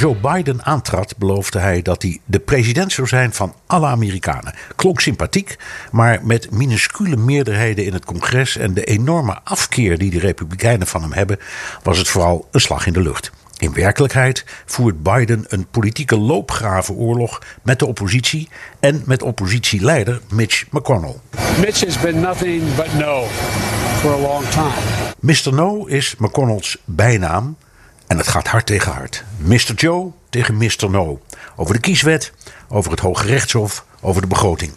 Joe Biden aantrad, beloofde hij dat hij de president zou zijn van alle Amerikanen. Klonk sympathiek, maar met minuscule meerderheden in het congres en de enorme afkeer die de Republikeinen van hem hebben, was het vooral een slag in de lucht. In werkelijkheid voert Biden een politieke loopgravenoorlog met de oppositie en met oppositieleider Mitch McConnell. Mitch has been nothing but no for a long time. Mr. No is McConnell's bijnaam en het gaat hard tegen hard. Mr. Joe tegen Mr. No. Over de kieswet, over het Hoge Rechtshof, over de begroting.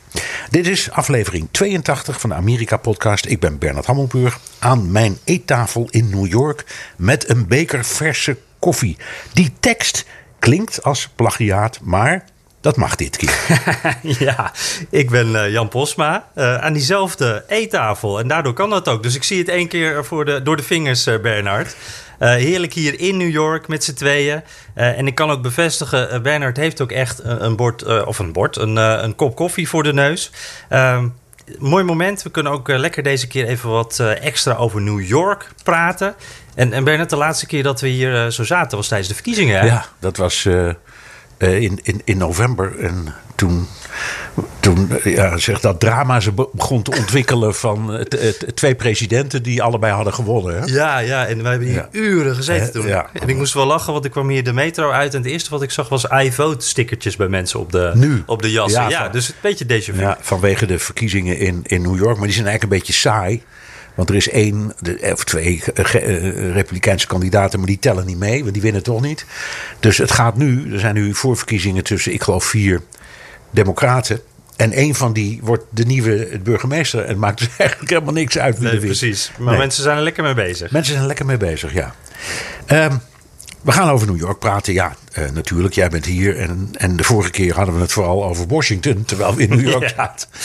Dit is aflevering 82 van de Amerika-podcast. Ik ben Bernard Hammelburg aan mijn eettafel in New York met een beker verse koffie. Die tekst klinkt als plagiaat, maar dat mag dit keer. ja, ik ben eh, Jan Posma uh, aan diezelfde eettafel. En daardoor kan dat ook. Dus ik zie het één keer voor de, door de vingers, uh, Bernard. Heerlijk hier in New York met z'n tweeën. en ik kan ook bevestigen, Bernard heeft ook echt een bord, of een bord, een, een kop koffie voor de neus. Ehm, mooi moment. We kunnen ook lekker deze keer even wat extra over New York praten. En, en Bernard, de laatste keer dat we hier zo zaten was tijdens de verkiezingen. Hè? Ja, dat was in, in, in november. En toen, toen ja, zeg, dat drama ze begon te ontwikkelen van twee presidenten die allebei hadden gewonnen. Hè? Ja, ja, en we hebben hier uren gezeten toen. Ja. En ik moest wel lachen, want ik kwam hier de metro uit. En het eerste wat ik zag was I-vote stickertjes bij mensen op de, nu. op de jassen. Ja, dus een beetje vu. Ja, vanwege de verkiezingen in, in New York. Maar die zijn eigenlijk een beetje saai. Want er is één of twee Republikeinse kandidaten, maar die tellen niet mee, want die winnen toch niet. Dus het gaat nu, er zijn nu voorverkiezingen tussen, ik geloof, vier Democraten. En een van die wordt de nieuwe burgemeester. En het maakt dus eigenlijk helemaal niks uit wie nee. Precies, maar nee. mensen zijn er lekker mee bezig. Mensen zijn er lekker mee bezig, ja. Um, we gaan over New York praten. Ja, uh, natuurlijk. Jij bent hier. En, en de vorige keer hadden we het vooral over Washington. Terwijl we in New York zaten. Ja.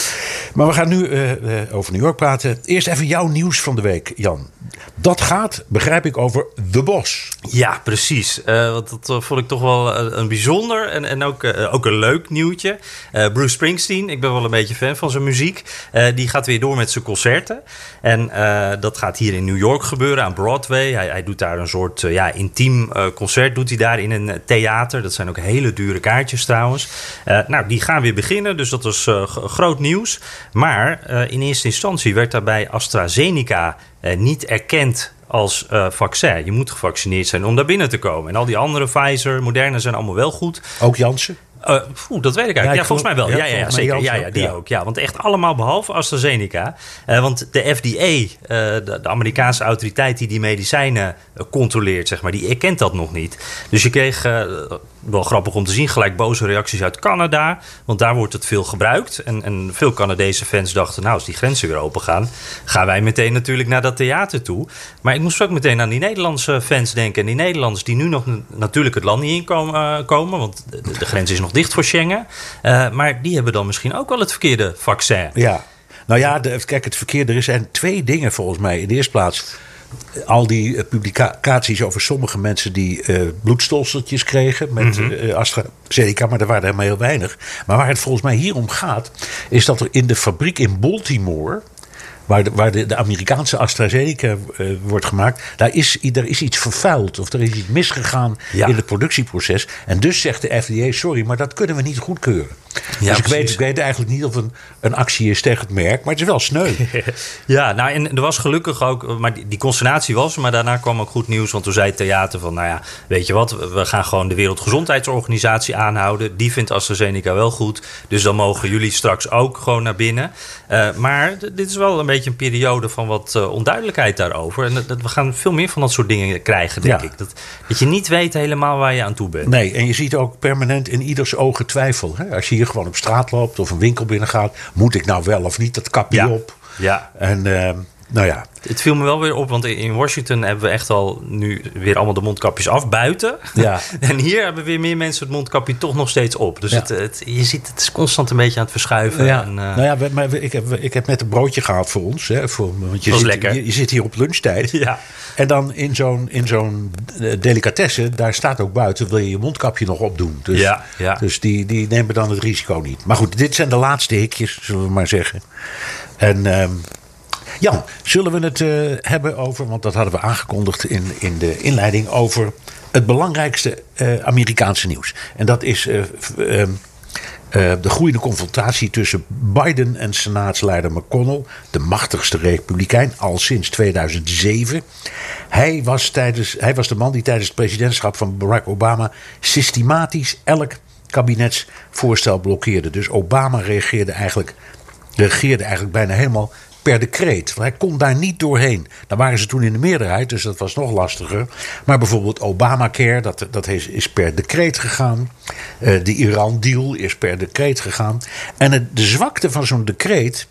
Maar we gaan nu uh, uh, over New York praten. Eerst even jouw nieuws van de week, Jan. Dat gaat, begrijp ik, over The Boss. Ja, precies. want dat vond ik toch wel een bijzonder en, en ook, ook een leuk nieuwtje. Bruce Springsteen, ik ben wel een beetje fan van zijn muziek. die gaat weer door met zijn concerten. En dat gaat hier in New York gebeuren, aan Broadway. Hij, hij doet daar een soort ja, intiem concert doet hij daar in een theater. Dat zijn ook hele dure kaartjes trouwens. Uh, nou, die gaan weer beginnen, dus dat is uh, groot nieuws. Maar uh, in eerste instantie werd daarbij AstraZeneca niet erkend als vaccin. Je moet gevaccineerd zijn om daar binnen te komen. En al die andere Pfizer, Moderna zijn allemaal wel goed. Ook Janssen? Uh, dat weet ik eigenlijk. Ja, ja volgens mij wel. Ja, ja, ja zeker. Ja, ja, die ook. Ja, want echt allemaal behalve AstraZeneca. Uh, want de FDA, uh, de, de, Amerikaanse autoriteit die die medicijnen controleert, zeg maar, die erkent dat nog niet. Dus je kreeg, wel grappig om te zien, gelijk boze reacties uit Canada. Want daar wordt het veel gebruikt. En, en veel Canadese fans dachten, nou, als die grenzen weer open gaan, gaan wij meteen natuurlijk naar dat theater toe. Maar ik moest ook meteen aan die Nederlandse fans denken. En die Nederlanders die nu nog natuurlijk het land niet in komen, komen want de, grens is nog dicht voor Schengen. Uh, maar die hebben dan misschien ook wel het verkeerde vaccin. Ja, nou ja, kijk, het verkeerde. Er zijn twee dingen volgens mij. In de eerste plaats al die uh, publicaties over sommige mensen die uh, bloedstolseltjes kregen met mm -hmm. AstraZeneca, maar er waren er helemaal heel weinig. Maar waar het volgens mij hier om gaat, is dat er in de fabriek in Baltimore waar de, waar de, de Amerikaanse AstraZeneca uh, wordt gemaakt, daar is, er is iets vervuild of er is iets misgegaan ja. in het productieproces. En dus zegt de FDA: sorry, maar dat kunnen we niet goedkeuren. Ja, dus ik weet, ik weet eigenlijk niet of een, een actie is tegen het merk, maar het is wel sneu. ja, nou en er was gelukkig ook, maar die, die consternatie was, maar daarna kwam ook goed nieuws, want toen zei het theater van, nou ja, weet je wat, we gaan gewoon de Wereldgezondheidsorganisatie aanhouden. Die vindt AstraZeneca wel goed, dus dan mogen jullie straks ook gewoon naar binnen. Uh, maar dit is wel een beetje een periode van wat uh, onduidelijkheid daarover. En dat, we gaan veel meer van dat soort dingen krijgen, denk ja. ik. Dat, dat je niet weet helemaal waar je aan toe bent. Nee, en je ziet ook permanent in ieders ogen twijfel. Hè? Als je hier gewoon op straat loopt of een winkel binnengaat. Moet ik nou wel of niet dat kapje op? Ja. En nou ja. Het viel me wel weer op, want in Washington hebben we echt al nu weer allemaal de mondkapjes af buiten. Ja. en hier hebben weer meer mensen het mondkapje toch nog steeds op. Dus het, het, je ziet, het is constant een beetje aan het verschuiven. Ja. En, uh... Nou ja, maar ik heb, ik heb net een broodje gehaald voor ons. Hè, voor, want je, zit, lekker. Je, je, zit hier op lunchtijd. Ja. En dan in zo'n, in zo'n eh, delicatesse, daar staat ook buiten, wil je je mondkapje nog opdoen. Dus, ja, ja. dus die, die nemen dan het risico niet. Maar goed, dit zijn de laatste hikjes, zullen we maar zeggen. En... Um, Jan, zullen we het uh, hebben over, want dat hadden we aangekondigd in, in de inleiding, over het belangrijkste uh, Amerikaanse nieuws. En dat is uh, de groeiende confrontatie tussen Biden en senaatsleider McConnell, de machtigste republikein al sinds 2007. Hij was, tijdens, hij was de man die tijdens het presidentschap van Barack Obama systematisch elk kabinetsvoorstel blokkeerde. Dus Obama reageerde eigenlijk, reageerde eigenlijk bijna helemaal per decreet. hij kon daar niet doorheen. Dan waren ze toen in de meerderheid, dus dat was nog lastiger. Maar bijvoorbeeld Obamacare, dat, dat is per decreet gegaan. Uh, de Iran-deal is per decreet gegaan. En het, de zwakte van zo'n decreet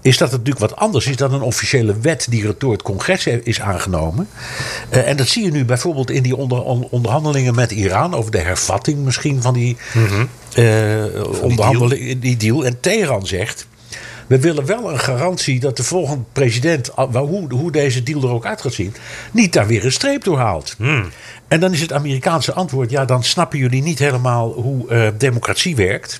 is dat het natuurlijk wat anders is dan een officiële wet die door het congres is aangenomen. Uh, en dat zie je nu bijvoorbeeld in die onder, onderhandelingen met Iran over de hervatting misschien van die, mm uh, onderhandelingen, die deal. En Teheran zegt. We willen wel een garantie dat de volgende president, hoe, hoe deze deal er ook uit gaat zien, niet daar weer een streep door haalt. Hmm. En dan is het Amerikaanse antwoord: ja, dan snappen jullie niet helemaal hoe uh, democratie werkt.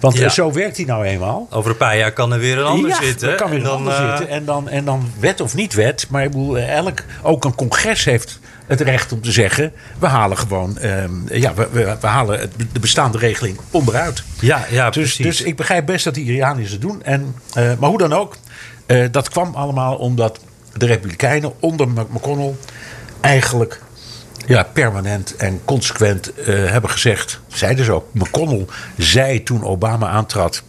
Want ja. zo werkt hij nou eenmaal. Over een paar jaar kan er weer een ander ja, zitten. Er kan weer een ander uh... zitten. En dan, en dan wet of niet wet. Maar ik bedoel, elk, ook een congres heeft het recht om te zeggen: we halen gewoon um, ja, we, we, we, halen de bestaande regeling onderuit. Ja, ja dus, precies. Dus ik begrijp best dat die Iraaniërs het doen. En, uh, maar hoe dan ook, uh, dat kwam allemaal omdat de Republikeinen onder McConnell eigenlijk ja, permanent en consequent uh, hebben gezegd. Zeiden ze ook. McConnell zei toen Obama aantrad.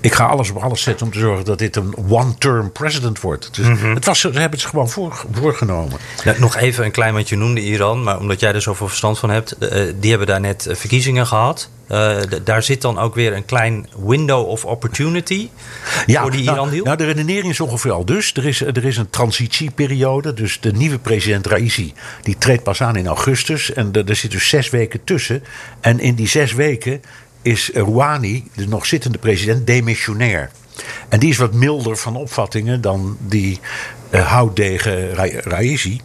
Ik ga alles op alles zetten om te zorgen dat dit een one-term president wordt. Dus mm-hmm. het was, ze hebben het gewoon voor, voorgenomen. Nog even een klein wat je noemde Iran. Maar omdat jij er zoveel verstand van hebt. Uh, die hebben daar net verkiezingen gehad. Uh, daar zit dan ook weer een klein window of opportunity ja, voor die Iran-deal? Nou, de redenering is ongeveer al dus. Er is, er is een transitieperiode. Dus de nieuwe president Raisi die treedt pas aan in augustus. En er, er zit dus zes weken tussen. En in die zes weken is Rouhani, de nog zittende president, demissionair. En die is wat milder van opvattingen dan die uh, houtdegen Raisi.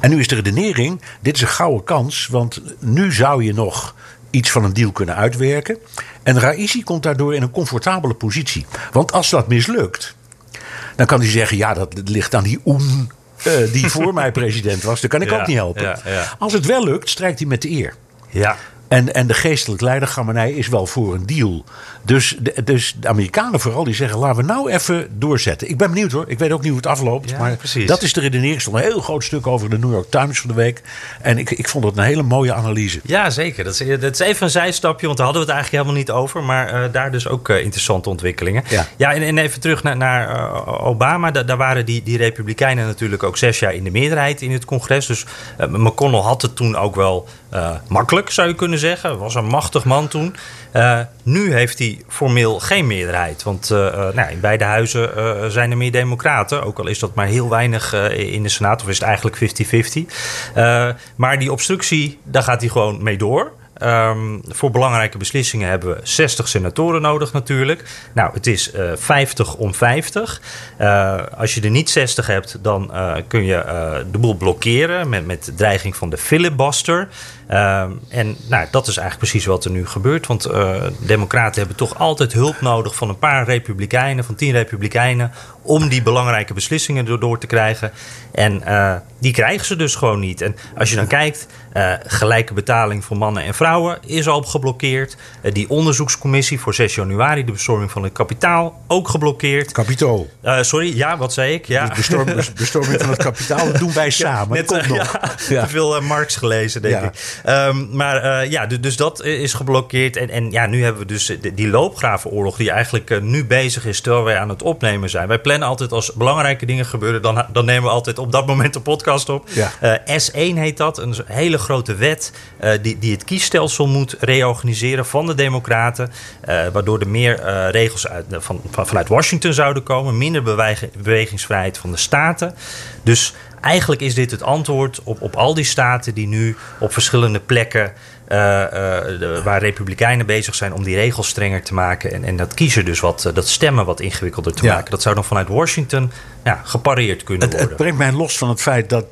En nu is de redenering: dit is een gouden kans, want nu zou je nog iets van een deal kunnen uitwerken. En Raisi komt daardoor in een comfortabele positie. Want als dat mislukt, dan kan hij zeggen: ja, dat ligt aan die oen uh, die voor mij president was. Dat kan ik ja, ook niet helpen. Ja, ja. Als het wel lukt, strijkt hij met de eer. Ja. En, en de geestelijk leider is wel voor een deal. Dus de, dus de Amerikanen vooral die zeggen: laten we nou even doorzetten. Ik ben benieuwd hoor. Ik weet ook niet hoe het afloopt. Ja, maar precies. dat is de redenering. Er stond een heel groot stuk over de New York Times van de week. En ik, ik vond het een hele mooie analyse. Ja, zeker. Dat is, dat is even een zijstapje, want daar hadden we het eigenlijk helemaal niet over. Maar uh, daar dus ook uh, interessante ontwikkelingen. Ja, ja en, en even terug naar, naar uh, Obama. Da, daar waren die, die Republikeinen natuurlijk ook zes jaar in de meerderheid in het congres. Dus McConnell had het toen ook wel makkelijk, zou je kunnen zeggen. Was een machtig man toen. Uh, nu heeft hij formeel geen meerderheid. Want uh, nou, in beide huizen zijn er meer democraten. Ook al is dat maar heel weinig in de Senaat. Of is het eigenlijk 50-50. maar die obstructie, daar gaat hij gewoon mee door. Um, voor belangrijke beslissingen hebben we 60 senatoren nodig natuurlijk. Nou, het is uh, 50 om 50. Uh, als je er niet 60 hebt, dan kun je de boel blokkeren met, met dreiging van de filibuster. Um, en nou, dat is eigenlijk precies wat er nu gebeurt. Want democraten hebben toch altijd hulp nodig van een paar republikeinen, van 10 republikeinen, om die belangrijke beslissingen erdoor te krijgen. En die krijgen ze dus gewoon niet. En als je dan kijkt, gelijke betaling voor mannen en vrouwen is al geblokkeerd. die onderzoekscommissie voor 6 januari, de bestorming van het kapitaal, ook geblokkeerd. Kapitool. Sorry, ja, wat zei ik? Ja. De bestorming, bestorming van het kapitaal, dat doen wij samen. Net, komt nog. Ja, ja. Te veel Marx gelezen, denk ik. Um, maar uh, ja, dus, dus dat is geblokkeerd. En, en ja, nu hebben we dus die loopgravenoorlog die eigenlijk nu bezig is terwijl wij aan het opnemen zijn. Wij plannen altijd als belangrijke dingen gebeuren, dan, dan nemen we altijd op dat moment de podcast op. Ja. S1 heet dat, een hele grote wet die, die het kiesstelsel moet reorganiseren van de Democraten. waardoor er meer regels uit, van, vanuit Washington zouden komen. Minder bewegingsvrijheid van de staten. Dus eigenlijk is dit het antwoord op, op al die staten die nu op verschillende plekken. waar republikeinen bezig zijn om die regels strenger te maken. En, en dat kiezen dus wat, dat stemmen wat ingewikkelder te maken. Dat zou dan vanuit Washington ja, gepareerd kunnen het, worden. Het brengt mij los van het feit dat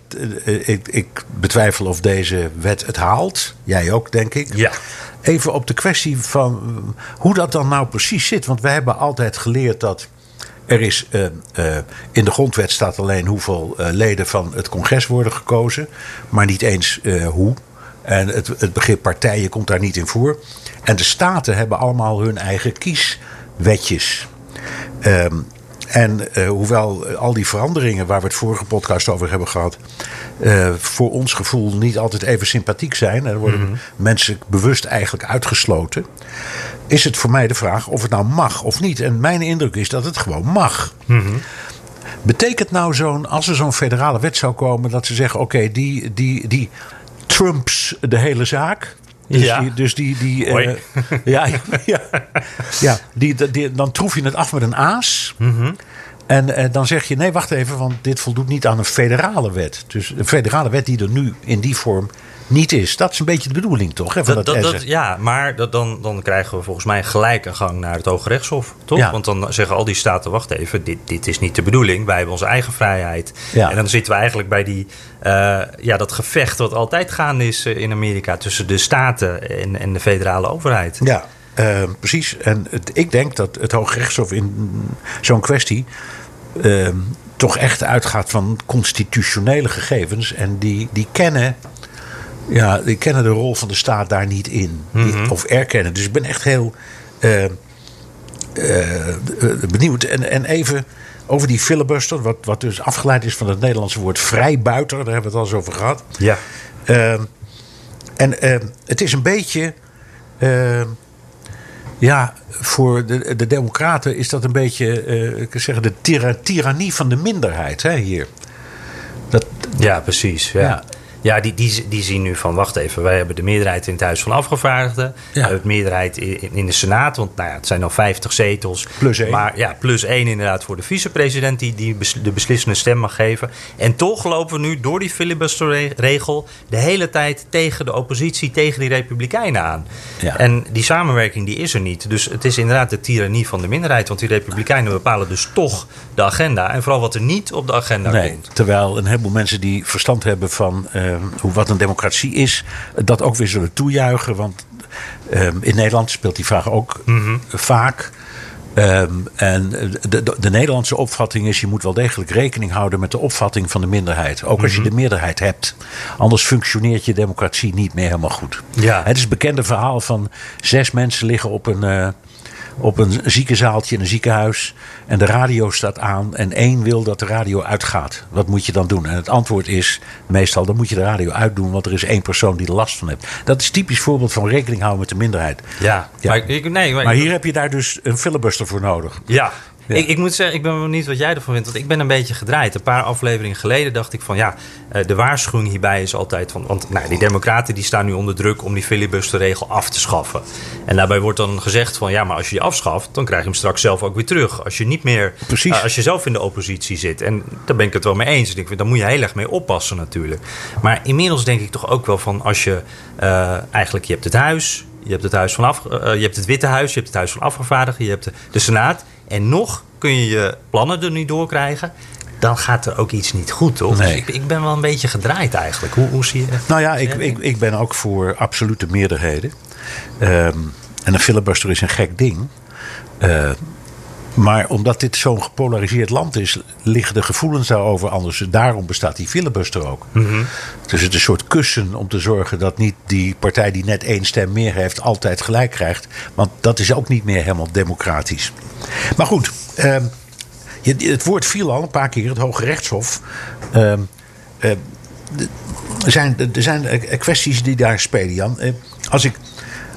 ik, ik, betwijfel of deze wet het haalt. Jij ook, denk ik. Ja. Even op de kwestie van hoe dat dan nou precies zit. Want we hebben altijd geleerd dat. Er is uh, uh, in de grondwet staat alleen hoeveel leden van het congres worden gekozen, maar niet eens hoe. En het, het begrip partijen komt daar niet in voor. En de staten hebben allemaal hun eigen kieswetjes. Um, en uh, hoewel al die veranderingen waar we het vorige podcast over hebben gehad, uh, voor ons gevoel niet altijd even sympathiek zijn. Er worden mm -hmm. mensen bewust eigenlijk uitgesloten. Is het voor mij de vraag of het nou mag of niet. En mijn indruk is dat het gewoon mag. Mm -hmm. Betekent nou zo'n, als er zo'n federale wet zou komen, dat ze zeggen: oké, okay, die, die, die trumps de hele zaak. Dus ja. die, dus die, die uh, ja, ja, ja die, die, dan troef je het af met een aas. Mm -hmm. En uh, dan zeg je: nee, wacht even, want dit voldoet niet aan een federale wet. Dus een federale wet die er nu in die vorm niet is. Dat is een beetje de bedoeling, toch? Hè, van dat, dat, dat, ja, maar dat, dan, dan krijgen we volgens mij gelijk een gang naar het Hoge Rechtshof, toch? Ja. Want dan zeggen al die staten: wacht even, dit, dit is niet de bedoeling. Wij hebben onze eigen vrijheid. Ja. En dan zitten we eigenlijk bij die, uh, ja, dat gevecht wat altijd gaande is in Amerika tussen de staten en, en de federale overheid. Ja, uh, precies. En het, ik denk dat het Hoge Rechtshof in zo'n kwestie. Uh, toch echt uitgaat van constitutionele gegevens. En die, die kennen ja, die kennen de rol van de staat daar niet in. Mm -hmm. Of erkennen. Dus ik ben echt heel uh, uh, benieuwd. En, en even over die filibuster. Wat, wat dus afgeleid is van het Nederlandse woord vrijbuiter. Daar hebben we het al eens over gehad. Ja. Uh, en het is een beetje... ja, voor de, de democraten is dat een beetje... ik kan zeggen, de tirannie van de minderheid hè, hier. Dat, ja, precies. ja. ja. Ja, die, die, die zien nu van, wacht even, wij hebben de meerderheid in het Huis van Afgevaardigden. Ja. We hebben de meerderheid in, in de Senaat, want nou ja, het zijn al 50 zetels. Plus één. Maar ja, plus één inderdaad voor de vicepresident die, die de beslissende stem mag geven. En toch lopen we nu door die filibusterregel de hele tijd tegen de oppositie, tegen die republikeinen aan. Ja. En die samenwerking die is er niet. Dus het is inderdaad de tirannie van de minderheid, want die republikeinen bepalen dus toch de agenda. En vooral wat er niet op de agenda nee, komt. Terwijl een heleboel mensen die verstand hebben van... Uh, hoe, wat een democratie is, dat ook weer zullen toejuichen. Want um, in Nederland speelt die vraag ook mm -hmm. vaak. Um, en de, de, de, Nederlandse opvatting is: je moet wel degelijk rekening houden met de opvatting van de minderheid. Ook als Mhm. je de meerderheid hebt. Anders functioneert je democratie niet meer helemaal goed. Ja. Het is het bekende verhaal van zes mensen liggen op een. Uh, op een ziekenzaaltje in een ziekenhuis. En de radio staat aan. En één wil dat de radio uitgaat. Wat moet je dan doen? En het antwoord is meestal: dan moet je de radio uitdoen. Want er is één persoon die er last van heeft. Dat is typisch voorbeeld van rekening houden met de minderheid. Ja, Ja. Maar, ik, nee, maar, Maar hier heb je daar dus een filibuster voor nodig. Ja. Ja. Ik, ik moet zeggen, ik ben benieuwd wat jij ervan vindt. Want ik ben een beetje gedraaid. Een paar afleveringen geleden dacht ik van ja, eh, de waarschuwing hierbij is altijd van. Want nou, die democraten die staan nu onder druk om die filibusterregel af te schaffen. En daarbij wordt dan gezegd van ja, maar als je die afschaft, dan krijg je hem straks zelf ook weer terug. Als je niet meer. Precies. eh, als je zelf in de oppositie zit. En daar ben ik het wel mee eens. Ik denk, daar moet je heel erg mee oppassen natuurlijk. Maar inmiddels denk ik toch ook wel van als je eh, eigenlijk, je hebt het huis. Je hebt het, huis van af, eh, je hebt het Witte Huis, je hebt het Huis van Afgevaardigden, je hebt de, de Senaat. En nog kun je je plannen er niet doorkrijgen. Dan gaat er ook iets niet goed, toch? Nee. Dus ik, ik ben wel een beetje gedraaid eigenlijk. Hoe, hoe zie je Nou ja, ik, ik, ik ben ook voor absolute meerderheden. Ehm, en een filibuster is een gek ding. Eh, maar omdat dit zo'n gepolariseerd land is, liggen de gevoelens daarover anders. Daarom bestaat die filibuster ook. Dus het is een soort kussen om te zorgen dat niet die partij die net één stem meer heeft, altijd gelijk krijgt. Want dat is ook niet meer helemaal democratisch. Maar goed, ehm, het woord viel al een paar keer, het Hoge Rechtshof. Ehm, eh, er zijn, er zijn eh, kwesties die daar spelen, Jan. Eh, Als ik,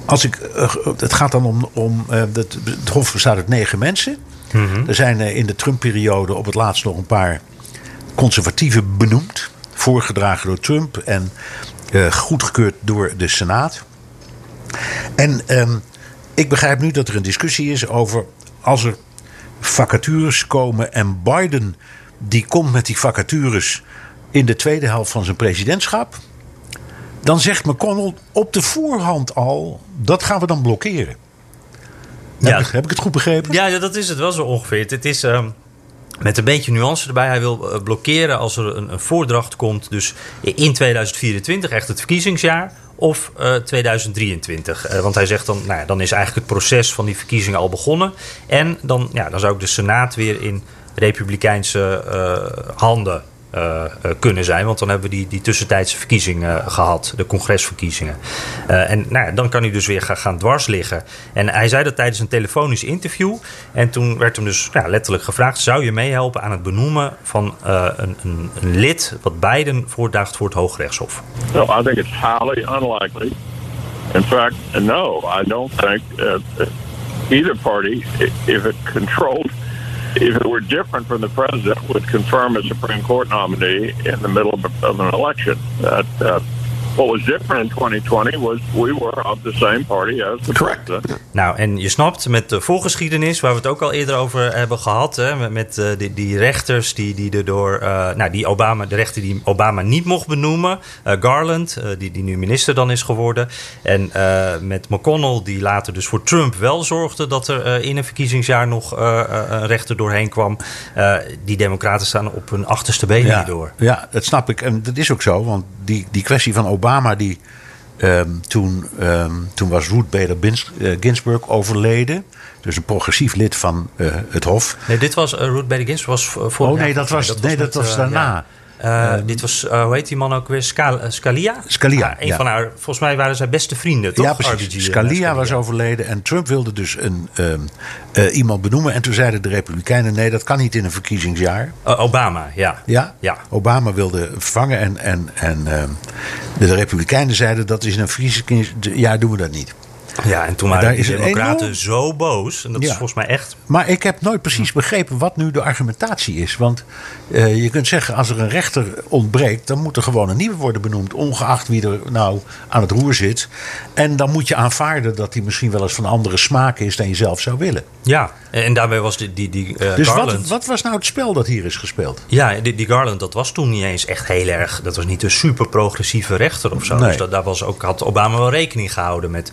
als ik, eh, het gaat dan om. om eh, het, het Hof bestaat uit negen mensen. Er zijn eh, in de Trump-periode op het laatst nog een paar conservatieven benoemd. Voorgedragen door Trump en eh, goedgekeurd door de Senaat. En ehm, ik begrijp nu dat er een discussie is over als er vacatures komen en Biden die komt met die vacatures in de tweede helft van zijn presidentschap. Dan zegt McConnell op de voorhand al, dat gaan we dan blokkeren. Ja. Heb, ik, ik het goed begrepen? Ja, dat is het wel zo ongeveer. Het is... Ehm, met een beetje nuance erbij. Hij wil eh, blokkeren als er een, een voordracht komt. Dus in 2024, echt het verkiezingsjaar of uh, 2023. Uh, want hij zegt dan, nou ja, dan is eigenlijk het proces van die verkiezingen al begonnen. En dan, ja, dan zou ook de Senaat weer in republikeinse uh, handen uh, kunnen zijn. Want dan hebben we die, die tussentijdse verkiezingen gehad, de congresverkiezingen. Uh, en nou ja, dan kan hij dus weer gaan, gaan dwars liggen. En hij zei dat tijdens een telefonisch interview. En toen werd hem dus ja, letterlijk gevraagd: zou je meehelpen aan het benoemen van een, een, een, lid wat Biden voordaagt voor het Hoogrechtshof? No, I think it's highly unlikely. In fact, no, I don't think uh, either party, if it controlled if it were different from the president, would confirm a Supreme Court nominee in the middle of, an election. That uh, what was different in 2020 was we were of the same party as the Correct. president. Nou, en je snapt met de voorgeschiedenis, waar we het ook al eerder over hebben gehad, hè, met, met uh, die, die, rechters die, die erdoor, uh, nou, die Obama, de rechter die Obama niet mocht benoemen, uh, Garland, die, die nu minister dan is geworden, en met McConnell, die later dus voor Trump wel zorgde dat er in een verkiezingsjaar nog een rechter doorheen kwam. die Democraten staan op hun achterste benen ja, door. Ja, dat snap ik. En dat is ook zo, want die, die kwestie van Obama, die, um, toen, um, toen was Ruth Bader uh, Ginsburg overleden. Dus een progressief lid van uh, het Hof. Nee, dit was uh, Ruth Bader Ginsburg was voor. Oh nee, dat was, dat nee, dat was daarna. Ja. Uh, um, dit was, uh, hoe heet die man ook weer? Scal Scalia? Scalia. Ah, een van haar, volgens mij waren zij beste vrienden, toch? Ja, precies. Scalia, Scalia, was overleden en Trump wilde dus een, uh, iemand benoemen. En toen zeiden de Republikeinen: nee, dat kan niet in een verkiezingsjaar. Obama, ja. ja. Ja? Obama wilde vervangen en, en, en um, de Republikeinen zeiden: dat is in een verkiezingsjaar doen we dat niet. Ja, en toen waren de democraten enorm... zo boos. En dat ja. is volgens mij echt... Maar ik heb nooit precies begrepen wat nu de argumentatie is. Want uh, je kunt zeggen, als er een rechter ontbreekt... dan moet er gewoon een nieuwe worden benoemd. Ongeacht wie er nou aan het roer zit. En dan moet je aanvaarden dat hij misschien wel eens van andere smaak is... dan je zelf zou willen. Ja, en daarbij was die, die, die uh, dus Garland... wat, wat was nou het spel dat hier is gespeeld? Ja, die, die Garland, dat was toen niet eens echt heel erg... dat was niet een super progressieve rechter of zo. Nee. Dus dat, daar was ook, had Obama wel rekening gehouden met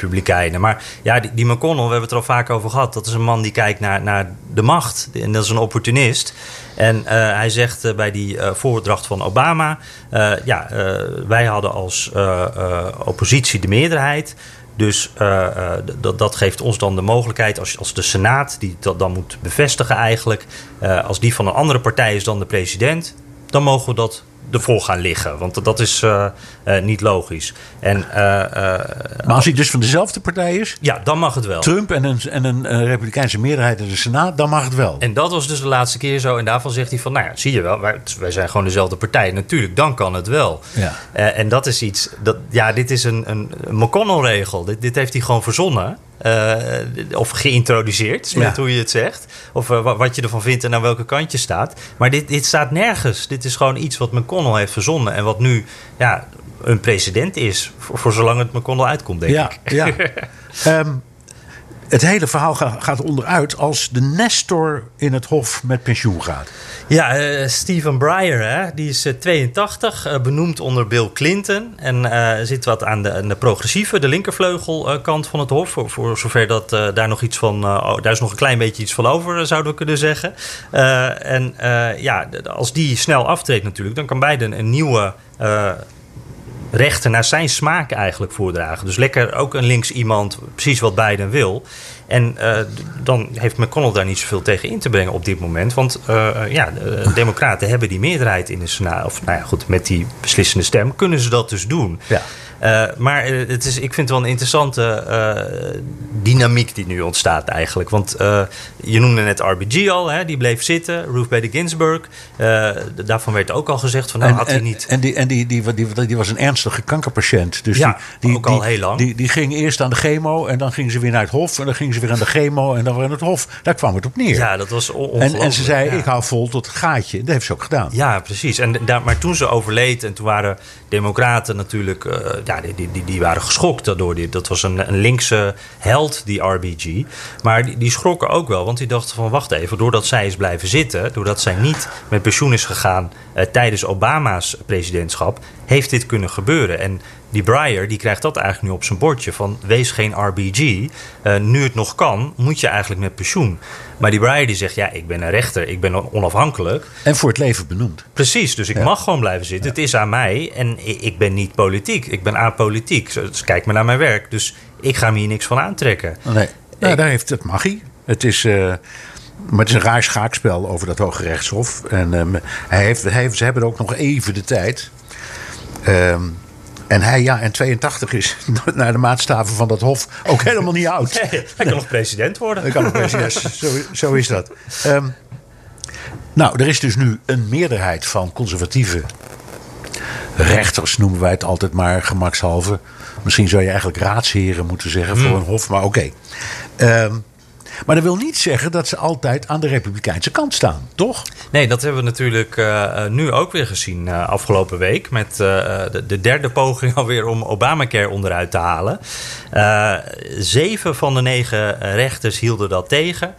republikeinen. Maar ja, die, McConnell, we hebben het er al vaak over gehad... dat is een man die kijkt naar, naar de macht. En dat is een opportunist. En uh, hij zegt uh, bij die uh, voordracht van Obama... ja, wij hadden als oppositie de meerderheid... Dus dat, dat geeft ons dan de mogelijkheid, als, als de Senaat die dat dan moet bevestigen eigenlijk, als die van een andere partij is dan de president, dan mogen we dat ervoor gaan liggen. Want dat is uh, uh, niet logisch. En, uh, maar als hij dus van dezelfde partij is? Ja, dan mag het wel. Trump en een, en een Republikeinse meerderheid in de Senaat, dan mag het wel. En dat was dus de laatste keer zo. En daarvan zegt hij van, nou ja, zie je wel, wij, wij zijn gewoon dezelfde partij. Natuurlijk, dan kan het wel. Ja. en dat is iets, dat, ja, dit is een, een McConnell-regel. Dit, dit heeft hij gewoon verzonnen. Uh, of geïntroduceerd, is ja. hoe je het zegt. Of uh, wat je ervan vindt en aan welke kant je staat. Maar dit, dit staat nergens. Dit is gewoon iets wat McConnell heeft verzonnen. En wat nu ja, een precedent is. Voor, voor zolang het McConnell uitkomt, denk ja, ik. Ja. um, het hele verhaal gaat onderuit als de Nestor in het Hof met pensioen gaat. Ja, uh, Stephen Breyer, hè, die is uh, 82, uh, benoemd onder Bill Clinton. En zit wat aan de, aan de progressieve, de linkervleugelkant van het Hof. Voor, zover dat daar nog iets van, daar is nog een klein beetje iets van over, zouden we kunnen zeggen. en ja, als die snel aftreedt natuurlijk, dan kan Biden een nieuwe rechten naar zijn smaak eigenlijk voordragen. Dus lekker ook een links iemand, precies wat Biden wil. En uh, dan heeft McConnell daar niet zoveel tegen in te brengen op dit moment. Want uh, ja, de Democraten hebben die meerderheid in de Senaat. Of nou ja, goed, met die beslissende stem kunnen ze dat dus doen. Ja. Uh, maar het is, ik vind het wel een interessante uh, dynamiek die nu ontstaat eigenlijk. Want uh, je noemde net RBG al, hè, die bleef zitten. Ruth Bader Ginsburg. daarvan werd ook al gezegd van nou en, had hij niet... En, die, en die, die, die, die, was een ernstige kankerpatiënt. Dus ja, die, die, ook al heel lang. Die, die ging eerst aan de chemo en dan ging ze weer naar het hof. En dan ging ze weer aan de chemo en dan weer aan het hof. Daar kwam het op neer. Ja, dat was en, en ze zei, ja. ik hou vol tot het gaatje. Dat heeft ze ook gedaan. Ja, precies. En daar, maar toen ze overleed en toen waren democraten natuurlijk ja, die, die, die waren geschokt daardoor. Dat was een, een linkse held, die RBG. Maar die, die schrokken ook wel, want die dachten van wacht even, doordat zij is blijven zitten, doordat zij niet met pensioen is gegaan uh, tijdens Obama's presidentschap, heeft dit kunnen gebeuren. En die Breyer die krijgt dat eigenlijk nu op zijn bordje van wees geen RBG. Uh, nu het nog kan, moet je eigenlijk met pensioen. Maar die Breyer die zegt ja, ik ben een rechter, ik ben onafhankelijk. En voor het leven benoemd. Precies, dus ik ja. mag gewoon blijven zitten. Ja. Het is aan mij en ik ben niet politiek. Ik ben apolitiek. Dus kijk maar naar mijn werk. Dus ik ga me hier niks van aantrekken. Nee, nou, daar heeft het mag hij. Het is. Uh... Maar het is een raar schaakspel over dat Hoge Rechtshof. En um, hij heeft, hij heeft, ze hebben ook nog even de tijd. Um, en hij, ja, en 82 is naar de maatstaven van dat hof ook helemaal niet oud. Nee, hij kan nog president worden. Hij kan nog president, zo, zo is dat. Um, nou, er is dus nu een meerderheid van conservatieve rechters, noemen wij het altijd maar gemakshalve. Misschien zou je eigenlijk raadsheren moeten zeggen voor een hof, maar oké. Okay. Um, maar dat wil niet zeggen dat ze altijd aan de Republikeinse kant staan, toch? Nee, dat hebben we natuurlijk uh, nu ook weer gezien uh, afgelopen week. Met de, de, derde poging alweer om Obamacare onderuit te halen. zeven van de negen rechters hielden dat tegen.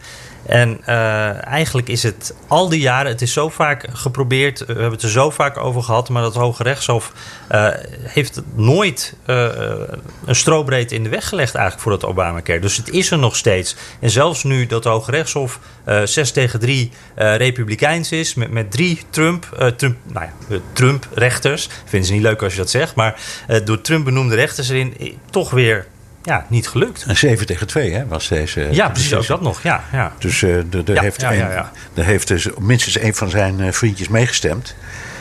En uh, eigenlijk is het al die jaren, het is zo vaak geprobeerd, we hebben het er zo vaak over gehad, maar dat Hoge Rechtshof uh, heeft nooit een strobreedte in de weg gelegd eigenlijk voor dat Obamacare. Dus het is er nog steeds. En zelfs nu dat Hoge Rechtshof 6 tegen 3 republikeins is, met, met drie Trump, Trump, nou ja, Trump-rechters, vinden ze niet leuk als je dat zegt, maar door Trump benoemde rechters erin, toch weer ja, niet gelukt. En 7 tegen 2 hè, was deze. Ja, precies, ook dat nog. Ja, ja. Dus uh, er, Ja, heeft ja, een- er heeft dus minstens een van zijn eh, vriendjes meegestemd.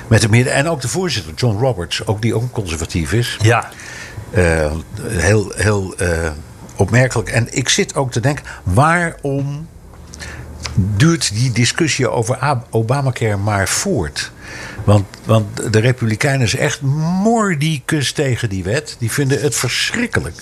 Met midden. En ook de voorzitter, John Roberts, ook die ook conservatief is. Ja, Eh, heel heel eh, opmerkelijk. En ik zit ook te denken, waarom duurt die discussie over Obamacare maar voort? Want, want de Republikeinen zijn echt mordicus tegen die wet. Die vinden het verschrikkelijk.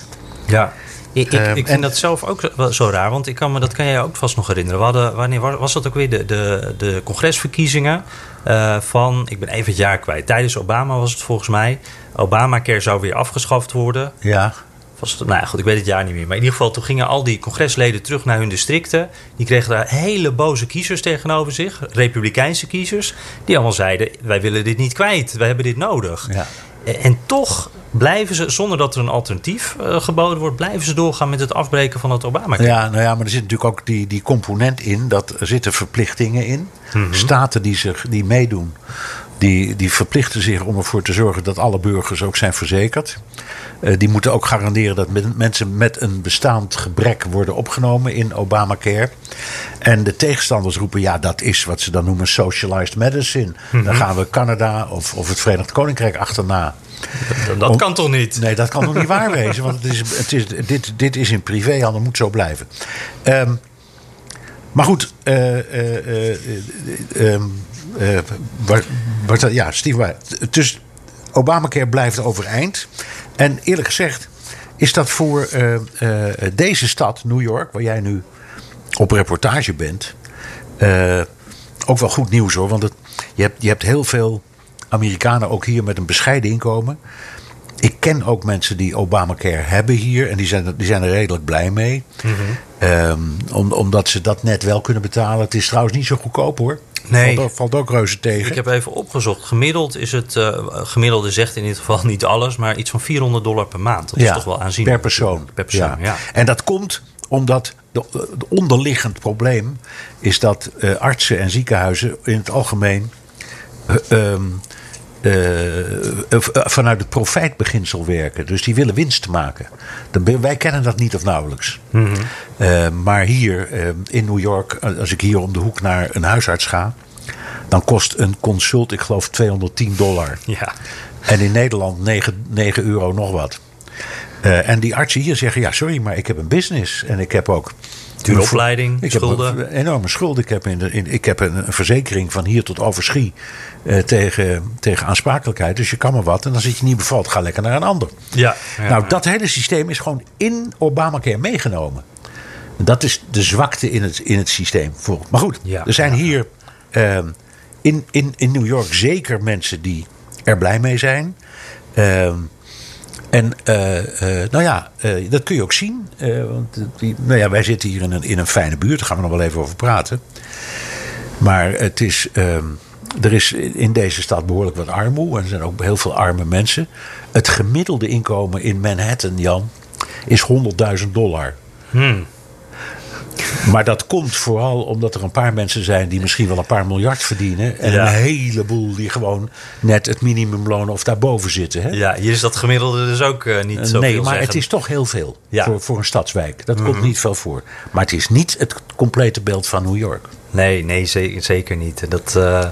Ja. Ik, ik, Ehm, ik vind en- dat zelf ook zo- raar, want ik kan me, dat kan jij ook vast nog herinneren. We hadden, wanneer was, dat ook weer? De, de, de congresverkiezingen eh, van, ik ben even het jaar kwijt. Tijdens Obama was het volgens mij. Obamacare zou weer afgeschaft worden. Ja, Was het, nou ja, goed, ik weet het jaar niet meer. Maar in ieder geval, toen gingen al die congresleden terug naar hun districten. Die kregen daar hele boze kiezers tegenover zich. Republikeinse kiezers. Die allemaal zeiden, wij willen dit niet kwijt. Wij hebben dit nodig. Ja. En, toch blijven ze, zonder dat er een alternatief eh, geboden wordt... blijven ze doorgaan met het afbreken van het Obamacare. Ja, nou ja, maar er zit natuurlijk ook die, die component in. Dat er zitten verplichtingen in. Staten die, zich, die meedoen, die, die verplichten zich om ervoor te zorgen dat alle burgers ook zijn verzekerd. Eh, die moeten ook garanderen dat men- mensen met een bestaand gebrek worden opgenomen in Obamacare. En de tegenstanders roepen, ja, dat is wat ze dan noemen socialized medicine. Dan gaan we Canada of, of het Verenigd Koninkrijk achterna. Dat, kan toch niet? Nee, dat kan nog niet waar wezen. Want het is, het is, dit, dit is in privéhandel, moet zo blijven. Ehm, maar goed, eh, ehm, eh, ja, Steve, dus Obamacare blijft overeind. En eerlijk gezegd is dat voor eh, eh, deze stad, New York, waar jij nu op reportage bent, ook wel goed nieuws hoor. Want het, je, hebt, je hebt heel veel Amerikanen ook hier met een bescheiden inkomen. Ik ken ook mensen die Obamacare hebben hier en die zijn, er- die zijn er redelijk blij mee. Ehm, om, omdat ze dat net wel kunnen betalen. Het is trouwens niet zo goedkoop hoor. Nee. Valt, ook- valt ook reuze tegen. Ik heb even opgezocht. Gemiddeld is het, eh, gemiddelde zegt in dit geval niet alles, maar iets van 400 dollar per maand. Dat is toch wel aanzienlijk. Per persoon. Per persoon, ja. En dat komt omdat de, de onderliggend probleem is dat eh, artsen en ziekenhuizen in het algemeen eh, ehm, eh, eh, vanuit het profijtbeginsel werken. Dus die willen winst maken. Dan- wij kennen dat niet of nauwelijks. Eh, maar hier eh, in New York, eh, als ik hier om de hoek naar een huisarts ga, dan kost een consult, ik geloof 210 dollar. Ja. En in Nederland 9, 9 euro nog wat. Eh, en die artsen hier zeggen: Ja, sorry, maar ik heb een business. En ik heb ook. Dure opleiding, ik schulden. Heb een enorme schulden. Ik heb, in de, in, ik heb een, een verzekering van hier tot overschie. eh, tegen, tegen aansprakelijkheid. Dus je kan maar wat. En als het je niet bevalt, ga lekker naar een ander. Ja, ja, nou, ja. dat hele systeem is gewoon in Obamacare meegenomen. Dat is de zwakte in het, in het systeem. Voor- Maar goed, Ja, er zijn hier ehm, in, in, in New York zeker mensen die er blij mee zijn. Ehm, En nou ja, dat kun je ook zien. want die, nou ja, wij zitten hier in een, in een fijne buurt, daar gaan we nog wel even over praten. Maar het is, ehm, er is in deze stad behoorlijk wat armoede. En er zijn ook heel veel arme mensen. Het gemiddelde inkomen in Manhattan, Jan, is 100.000 dollar. Hmm. Maar dat komt vooral omdat er een paar mensen zijn die misschien wel een paar miljard verdienen. En een heleboel die gewoon net het minimumloon of daarboven zitten. Hè? Ja, hier is dat gemiddelde dus ook uh, niet zo Nee, maar het is toch heel veel voor, voor een stadswijk. Dat komt mhm. niet veel voor. Maar het is niet het complete beeld van New York. Nee, nee zeker niet. Dat, uh,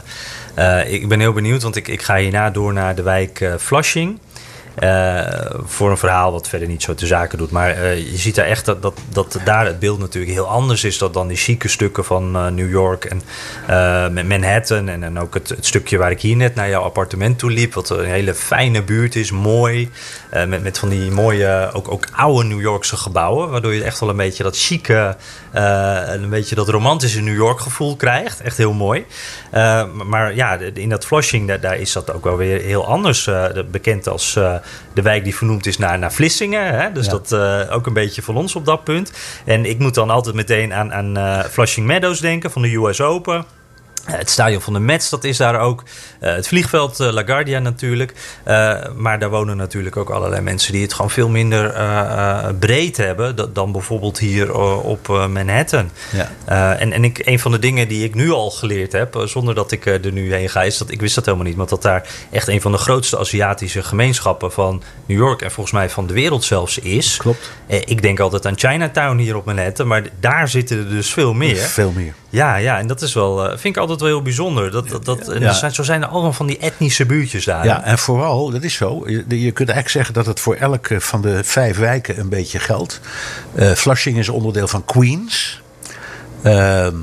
uh, ik ben heel benieuwd, want ik, ik ga hierna door naar de wijk Flushing. Uh, voor een verhaal wat verder niet zo te zaken doet. Maar uh, je ziet daar echt dat, dat, dat daar het beeld natuurlijk heel anders is dan, dan die chique stukken van uh, New York en Manhattan. En, en ook het, het, stukje waar ik hier net naar jouw appartement toe liep. Wat een hele fijne buurt is, mooi. Met, met van die mooie, ook, ook oude New Yorkse gebouwen. Waardoor je echt wel een beetje dat chique, een beetje dat romantische New York gevoel krijgt. Echt heel mooi. maar ja, in dat Flushing, daar, daar, is dat ook wel weer heel anders. bekend als de wijk die vernoemd is naar, naar Vlissingen. Hè? Dus dat uh, ook een beetje van ons op dat punt. En ik moet dan altijd meteen aan, aan Flushing Meadows denken van de US Open. Eh, het stadion van de Mets, dat is daar ook. Uh, het vliegveld uh, LaGuardia natuurlijk. Uh, maar daar wonen natuurlijk ook allerlei mensen die het gewoon veel minder breed hebben dan bijvoorbeeld hier op Manhattan. Ja. en en ik, een van de dingen die ik nu al geleerd heb, zonder dat ik er nu heen ga, is dat ik wist dat helemaal niet. Maar dat daar echt een van de grootste Aziatische gemeenschappen van New York en volgens mij van de wereld zelfs is. Klopt. ik denk altijd aan Chinatown hier op Manhattan, maar daar zitten er dus veel meer. Veel meer. Ja, ja, en dat is wel, vind ik altijd wel heel bijzonder. Dat, dat, dat, ja. zo zijn er allemaal van die etnische buurtjes daar. Ja, en vooral, dat is zo. Je, je kunt eigenlijk zeggen dat het voor elke van de vijf wijken een beetje geldt. Uh, Flushing is onderdeel van Queens. Ehm,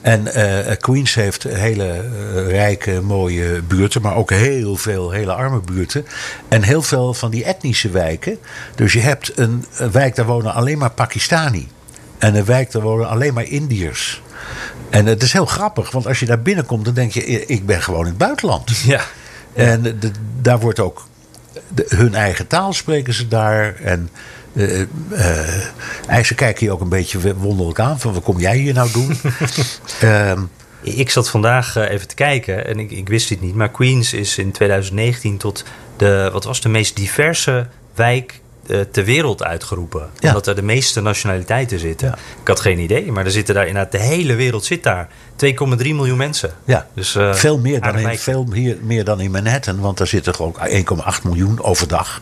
en uh, Queens heeft hele uh, rijke, mooie buurten, maar ook heel veel hele arme buurten. En heel veel van die etnische wijken. Dus je hebt een, een wijk, daar wonen alleen maar Pakistani. En een wijk, daar wonen alleen maar Indiërs. En het is heel grappig, want als je daar binnenkomt, dan denk je: ik ben gewoon in het buitenland. Ja. En de, daar wordt ook hun eigen taal spreken ze daar. En uh, uh, ze kijken je ook een beetje wonderlijk aan: van wat kom jij hier nou doen? um, ik zat vandaag even te kijken en ik, ik wist dit niet, maar Queens is in 2019 tot de, wat was de meest diverse wijk ter wereld uitgeroepen. Omdat er de meeste nationaliteiten zitten. Ik had geen idee, maar er zitten daar inderdaad de hele wereld zit daar. 2,3 miljoen mensen. Ja, dus, uh, veel, meer dan in, veel meer, meer dan in Manhattan, want daar zitten ook 1,8 miljoen overdag.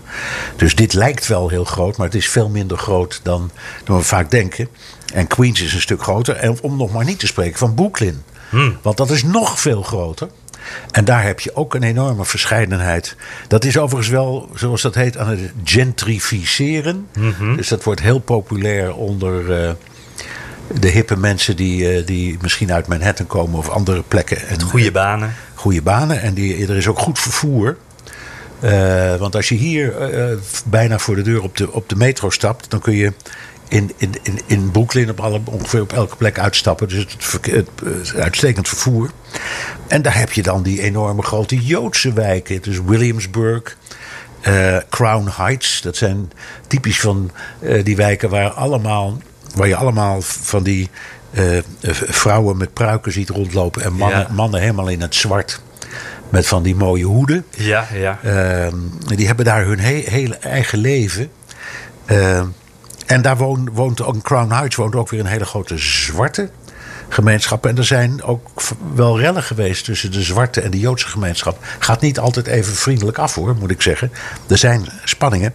Dus dit lijkt wel heel groot, maar het is veel minder groot dan, dan we vaak denken. En Queens is een stuk groter. En om nog maar niet te spreken van Brooklyn. Hmm. Want dat is nog veel groter. En daar heb je ook een enorme verscheidenheid. Dat is overigens wel, zoals dat heet, aan het gentrificeren. Mhm. Dus dat wordt heel populair onder uh, de hippe mensen die, uh, die misschien uit Manhattan komen of andere plekken. En, goede banen. Goede banen. En die, er is ook goed vervoer. Uh, want als je hier bijna voor de deur op de, op de metro stapt, dan kun je in, in, in, in Brooklyn op alle, ongeveer op elke plek uitstappen. Dus het, het, het, uitstekend vervoer. En daar heb je dan die enorme grote Joodse wijken. Dus Williamsburg, uh, Crown Heights. Dat zijn typisch van uh, die wijken waar, allemaal, waar je allemaal van die uh, vrouwen met pruiken ziet rondlopen. En mannen, ja. mannen helemaal in het zwart. Met van die mooie hoeden. Ja, ja. Ehm, die hebben daar hun he hele eigen leven. En daar woont, woont ook in Crown Heights woont ook weer een hele grote zwarte gemeenschap. En er zijn ook wel rellen geweest tussen de zwarte en de Joodse gemeenschap. Gaat niet altijd even vriendelijk af hoor, moet ik zeggen. Er zijn spanningen.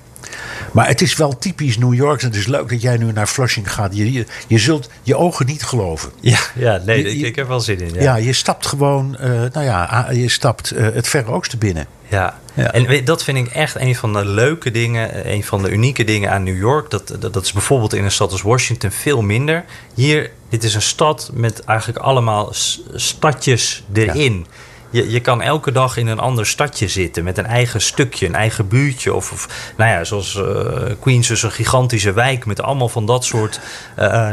Maar het is wel typisch New York. En het is leuk dat jij nu naar Flushing gaat. Je, je, je zult je ogen niet geloven. Ja, ja nee, ik, ik, heb wel zin in. Ja, ja je stapt gewoon, uh, nou ja, je stapt uh, het Verre Oosten binnen. Ja. ja. en dat vind ik echt een van de leuke dingen, een van de unieke dingen aan New York. Dat, dat, dat is bijvoorbeeld in een stad als Washington veel minder. Hier, dit is een stad met eigenlijk allemaal stadjes erin. Ja je, je kan elke dag in een ander stadje zitten met een eigen stukje, een eigen buurtje. Of, of nou ja, zoals uh, Queens is een gigantische wijk met allemaal van dat soort uh,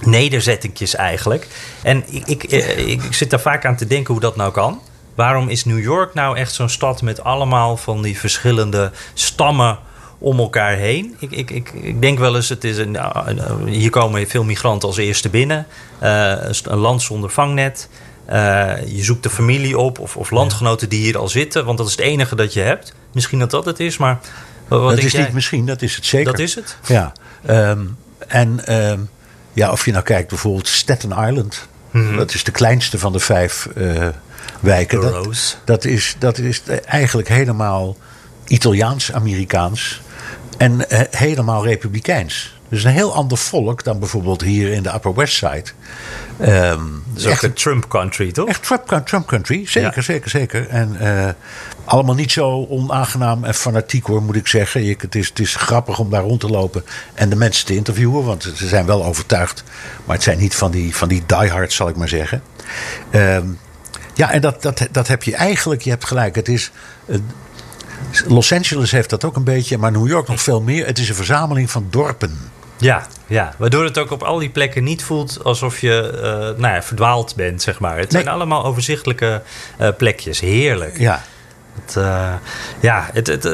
nederzettingjes eigenlijk. En ik, ik, ik, ik zit daar vaak aan te denken hoe dat nou kan. Waarom is New York nou echt zo'n stad met allemaal van die verschillende stammen om elkaar heen. Ik, ik, ik, ik denk wel eens, het is een, hier komen veel migranten als eerste binnen. een land zonder vangnet. je zoekt de familie op of, of landgenoten die hier al zitten. Want dat is het enige dat je hebt. Misschien dat dat het is, maar... Wat dat is niet misschien, dat is het zeker. Dat is het? Ja. Ehm, en ehm, ja, of je nou kijkt bijvoorbeeld Staten Island. Mhm. Dat is de kleinste van de vijf uh, wijken. Dat, dat, is, dat is eigenlijk helemaal Italiaans-Amerikaans. En uh, helemaal republikeins. Dus een heel ander volk dan bijvoorbeeld hier in de Upper West Side. Um, echt een Trump country, toch? Echt Trump, Trump country, zeker, zeker, zeker. En uh, allemaal niet zo onaangenaam en fanatiek hoor, moet ik zeggen. Je, het, is, het is grappig om daar rond te lopen en de mensen te interviewen. Want ze zijn wel overtuigd. Maar het zijn niet van die, van die diehards, zal ik maar zeggen. Um, ja, en dat, dat, dat heb je eigenlijk, je hebt gelijk. Het is. Los Angeles heeft dat ook een beetje, maar New York nog veel meer. Het is een verzameling van dorpen. Ja, ja, waardoor het ook op al die plekken niet voelt alsof je uh, nou ja, verdwaald bent, zeg maar. Het zijn allemaal overzichtelijke uh, plekjes. Heerlijk. Ja. Het, uh, ja, het, het,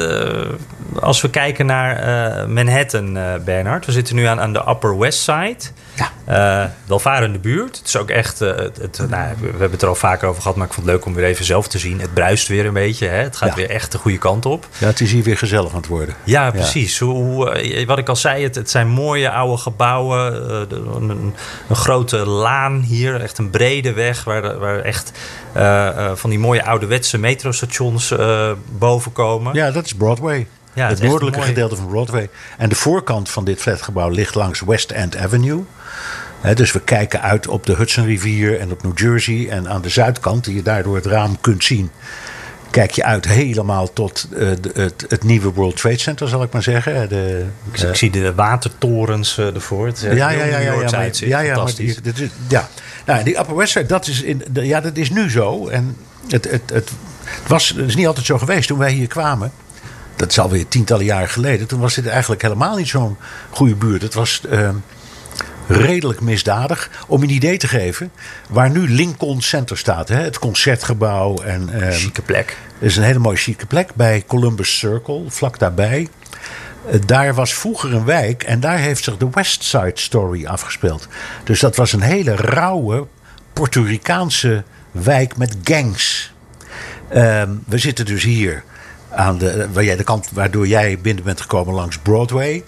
als we kijken naar Manhattan, Bernard. We zitten nu aan, aan de Upper West Side. Ja. Uh, welvarende buurt. Het is ook echt. Uh, het, nou, we hebben het er al vaker over gehad, maar ik vond het leuk om weer even zelf te zien. Het bruist weer een beetje. Hè? Het gaat weer echt de goede kant op. Ja, het is hier weer gezellig aan het worden. Ja, precies. Hoe, eh, wat ik al zei, het, het zijn mooie oude gebouwen. Een, een, een, grote laan hier, echt een brede weg waar, waar echt van die mooie ouderwetse metrostations boven komen. Ja, dat is Broadway. Ja, het, noordelijke gedeelte van Broadway. En de voorkant van dit flatgebouw ligt langs West End Avenue. dus we kijken uit op de Hudsonrivier en op New Jersey. En aan de zuidkant, die je daar door het raam kunt zien, kijk je uit helemaal tot uh, het, het, nieuwe World Trade Center, zal ik maar zeggen. De, ik, ik zie de watertorens uh, ervoor. Het ja, ja, ja, ja, ja, maar, ja, ja, maar die, dit, ja. Nou, die Upper West Side, dat is, in, ja, dat is nu zo. En het, het, het, het was, het is niet altijd zo geweest toen wij hier kwamen dat is alweer tientallen jaren geleden. Toen was dit eigenlijk helemaal niet zo'n goede buurt. Het was uh, redelijk misdadig. Om een idee te geven, waar nu Lincoln Center staat, hè, het concertgebouw. En, uh, chique plek. is een hele mooie chique plek bij Columbus Circle, vlak daarbij. Uh, daar was vroeger een wijk en daar heeft zich de West Side Story afgespeeld. Dus dat was een hele rauwe Puerto Ricaanse wijk met gangs. Ehm, we zitten dus hier aan de, waar jij de kant waardoor jij binnen bent gekomen langs Broadway.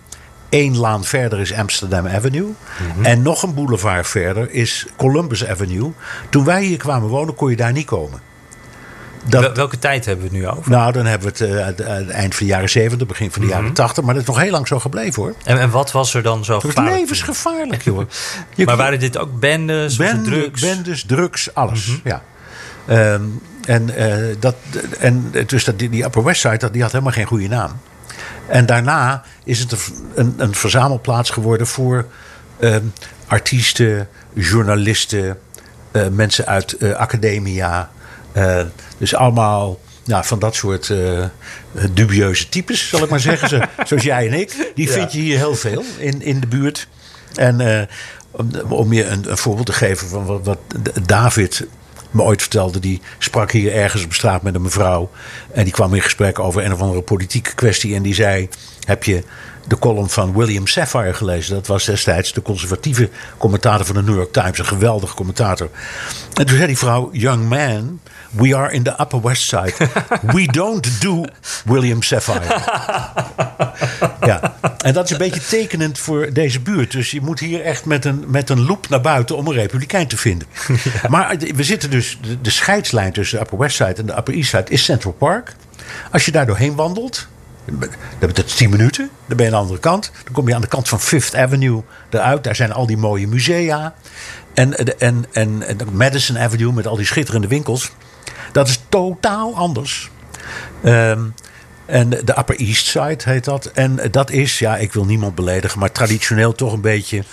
Eén laan verder is Amsterdam Avenue. Mhm. En nog een boulevard verder is Columbus Avenue. Toen wij hier kwamen wonen, kon je daar niet komen. Dat, Welke tijd hebben we het nu over? Nou, dan hebben we het uh, eind van de jaren 70, begin van de jaren 80. Maar dat is nog heel lang zo gebleven hoor. En, en wat was er dan zo gevaarlijk? Het was levensgevaarlijk, joh. maar waren dit ook bendes, Bende, drugs? Bendes, drugs, alles. Mhm. Ja. Um, en, uh, dat, en dus dat, die, die Upper West Side dat, die had helemaal geen goede naam. En daarna is het een, een verzamelplaats geworden voor uh, artiesten, journalisten, uh, mensen uit uh, academia. dus allemaal nou, van dat soort dubieuze types, zal ik maar zeggen. zoals jij en ik. Die vind je hier heel veel in, in de buurt. En om, om je een, een, voorbeeld te geven van wat, wat David me ooit vertelde. Die sprak hier ergens op straat met een mevrouw. En die kwam in gesprek over een of andere politieke kwestie. En die zei: Heb je de column van William Sapphire gelezen? Dat was destijds de conservatieve commentator van de New York Times. Een geweldige commentator. En toen zei die vrouw: Young man. We are in the Upper West Side. We don't do William Sapphire. ja. En dat is een beetje tekenend voor deze buurt. Dus je moet hier echt met een, met een loop naar buiten om een republikein te vinden. Maar we zitten dus, de, de scheidslijn tussen de Upper West Side en de Upper East Side is Central Park. Als je daar doorheen wandelt, dat is 10 minuten. Dan ben je aan de andere kant. Dan kom je aan de kant van Fifth Avenue eruit. Daar zijn al die mooie musea. En, en, en, en Madison Avenue met al die schitterende winkels. Dat is totaal anders. Um, en de Upper East Side heet dat. En dat is, ja, ik wil niemand beledigen, maar traditioneel toch een beetje.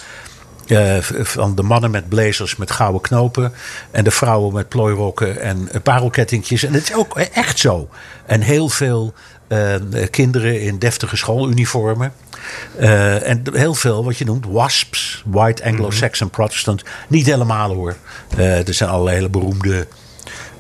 Uh, van de mannen met blazers met gouden knopen. En de vrouwen met plooirokken en parelkettingjes. En het is ook echt zo. En heel veel uh, kinderen in deftige schooluniformen. Uh, en heel veel wat je noemt WASPs, White Anglo-Saxon mhm. Protestant. Niet helemaal hoor. er zijn allerlei hele beroemde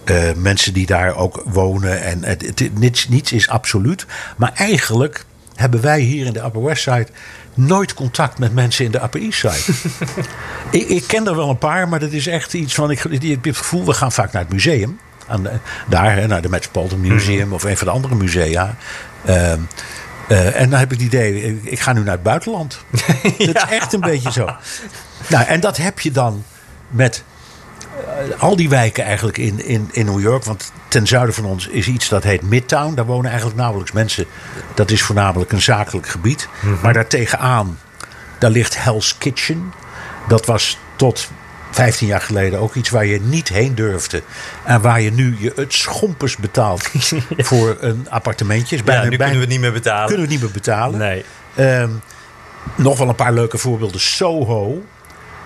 uh, mensen die daar ook wonen. En het, niets, niets is absoluut. Maar eigenlijk hebben wij hier in de Upper West Side nooit contact met mensen in de Upper East Side. ik, ik, ken er wel een paar, maar dat is echt iets van. Ik, ik heb het gevoel, we gaan vaak naar het museum. Aan de, daar, hè, naar de Metropolitan Museum of een van de andere musea. Uh, uh, en dan heb ik het idee, ik ga nu naar het buitenland. ja. Dat is echt een beetje zo. Nou, en dat heb je dan met al die wijken eigenlijk in, in, in New York. Want ten zuiden van ons is iets dat heet Midtown. Daar wonen eigenlijk nauwelijks mensen. Dat is voornamelijk een zakelijk gebied. Mm -hmm. Maar daartegenaan, daar ligt Hell's Kitchen. Dat was tot 15 jaar geleden ook iets waar je niet heen durfde. En waar je nu je het schompers betaalt voor een appartementje. Bijna, ja, nu bijna, kunnen we het niet meer betalen. Kunnen we het niet meer betalen. Nee. Um, nog wel een paar leuke voorbeelden. Soho.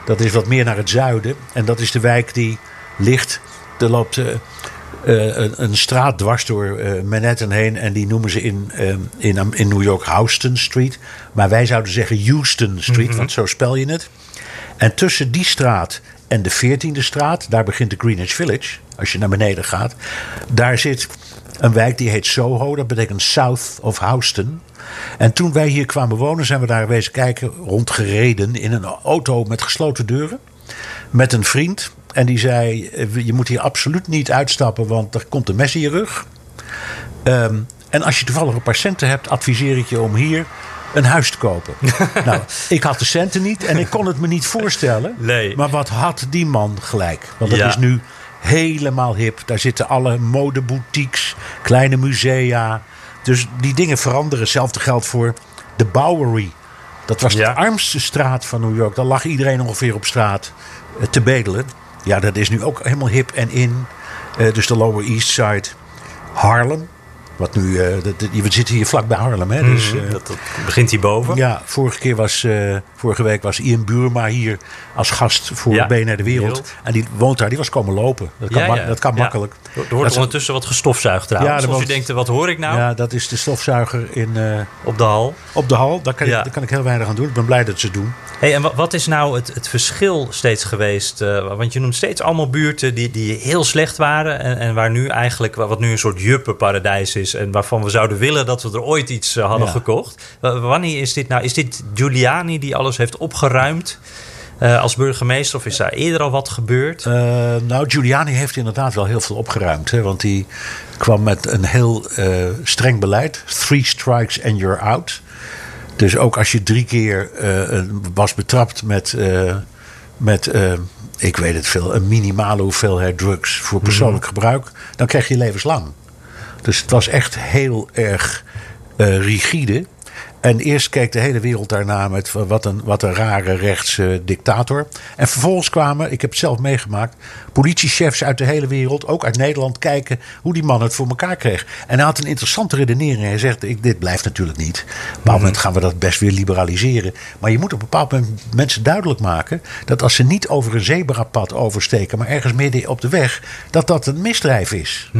Dat is wat meer naar het zuiden. En dat is de wijk die ligt. Er loopt uh, uh, een, een, straat dwars door uh, Manhattan heen. En die noemen ze in, in, in New York Houston Street. Maar wij zouden zeggen Houston Street, mm -hmm. want zo spel je het. En tussen die straat en de 14e straat, daar begint de Greenwich Village. Als je naar beneden gaat. Daar zit een wijk die heet Soho. Dat betekent South of Houston. En toen wij hier kwamen wonen, zijn we daar wezen kijken, rondgereden in een auto met gesloten deuren. Met een vriend. En die zei: Je moet hier absoluut niet uitstappen, want er komt een mes in je rug. Um, en als je toevallig een paar centen hebt, adviseer ik je om hier een huis te kopen. nou, ik had de centen niet en ik kon het me niet voorstellen. Nee. Maar wat had die man gelijk? Want dat Ja. is nu helemaal hip. Daar zitten alle modeboutiques, kleine musea. Dus die dingen veranderen. Hetzelfde geldt voor de Bowery. Dat was Ja. de armste straat van New York. Daar lag iedereen ongeveer op straat eh, te bedelen. Ja, dat is nu ook helemaal hip en in. Eh, dus de Lower East Side. Harlem. Wat nu, eh, dat- dat- we zitten hier vlak bij Harlem. Hè? Dus, eh, dat, dat begint hierboven. ja, vorige, keer was, eh, vorige week was Ian Buurma hier als gast voor Ja, BNR De Wereld. Wereld. En die woont daar, die was komen lopen. Dat kan, Ja, ma- ja. dat kan makkelijk. Er wordt ondertussen wat gestofzuigd trouwens. Ja, Als je denkt, wat hoor ik nou Ja, dat is de stofzuiger in, eh, op de hal? op de hal. Daar kan, ik, daar kan ik heel weinig aan doen. Ik ben blij dat ze het doen. Hey, en wa- wat is nou het, het verschil steeds geweest? eh, want je noemt steeds allemaal buurten die, die heel slecht waren. En, en waar nu eigenlijk, wat nu een soort juppenparadijs is. En waarvan we zouden willen dat we er ooit iets eh, hadden Ja. gekocht. Wa- wanneer is dit nou? Is dit Giuliani die alles heeft opgeruimd eh, als burgemeester? Of is daar eerder al wat gebeurd? Eh, nou, Giuliani heeft inderdaad wel heel veel opgeruimd. Hè, want die kwam met een heel streng beleid. Three strikes and you're out. Dus ook als je drie keer was betrapt met, met ik weet het veel, een minimale hoeveelheid drugs voor persoonlijk gebruik, dan krijg je levenslang. Dus het was echt heel erg eh, rigide. En eerst keek de hele wereld daarna met wat een, wat een rare rechtse dictator. En vervolgens kwamen, ik heb het zelf meegemaakt, politiechefs uit de hele wereld, ook uit Nederland, kijken hoe die man het voor elkaar kreeg. En hij had een interessante redenering. Hij zegt: ik, Dit blijft natuurlijk niet. Op een bepaald moment gaan we dat best weer liberaliseren. Maar je moet op een bepaald moment mensen duidelijk maken dat als ze niet over een zebrapad oversteken, maar ergens midden op de weg, dat dat een misdrijf is.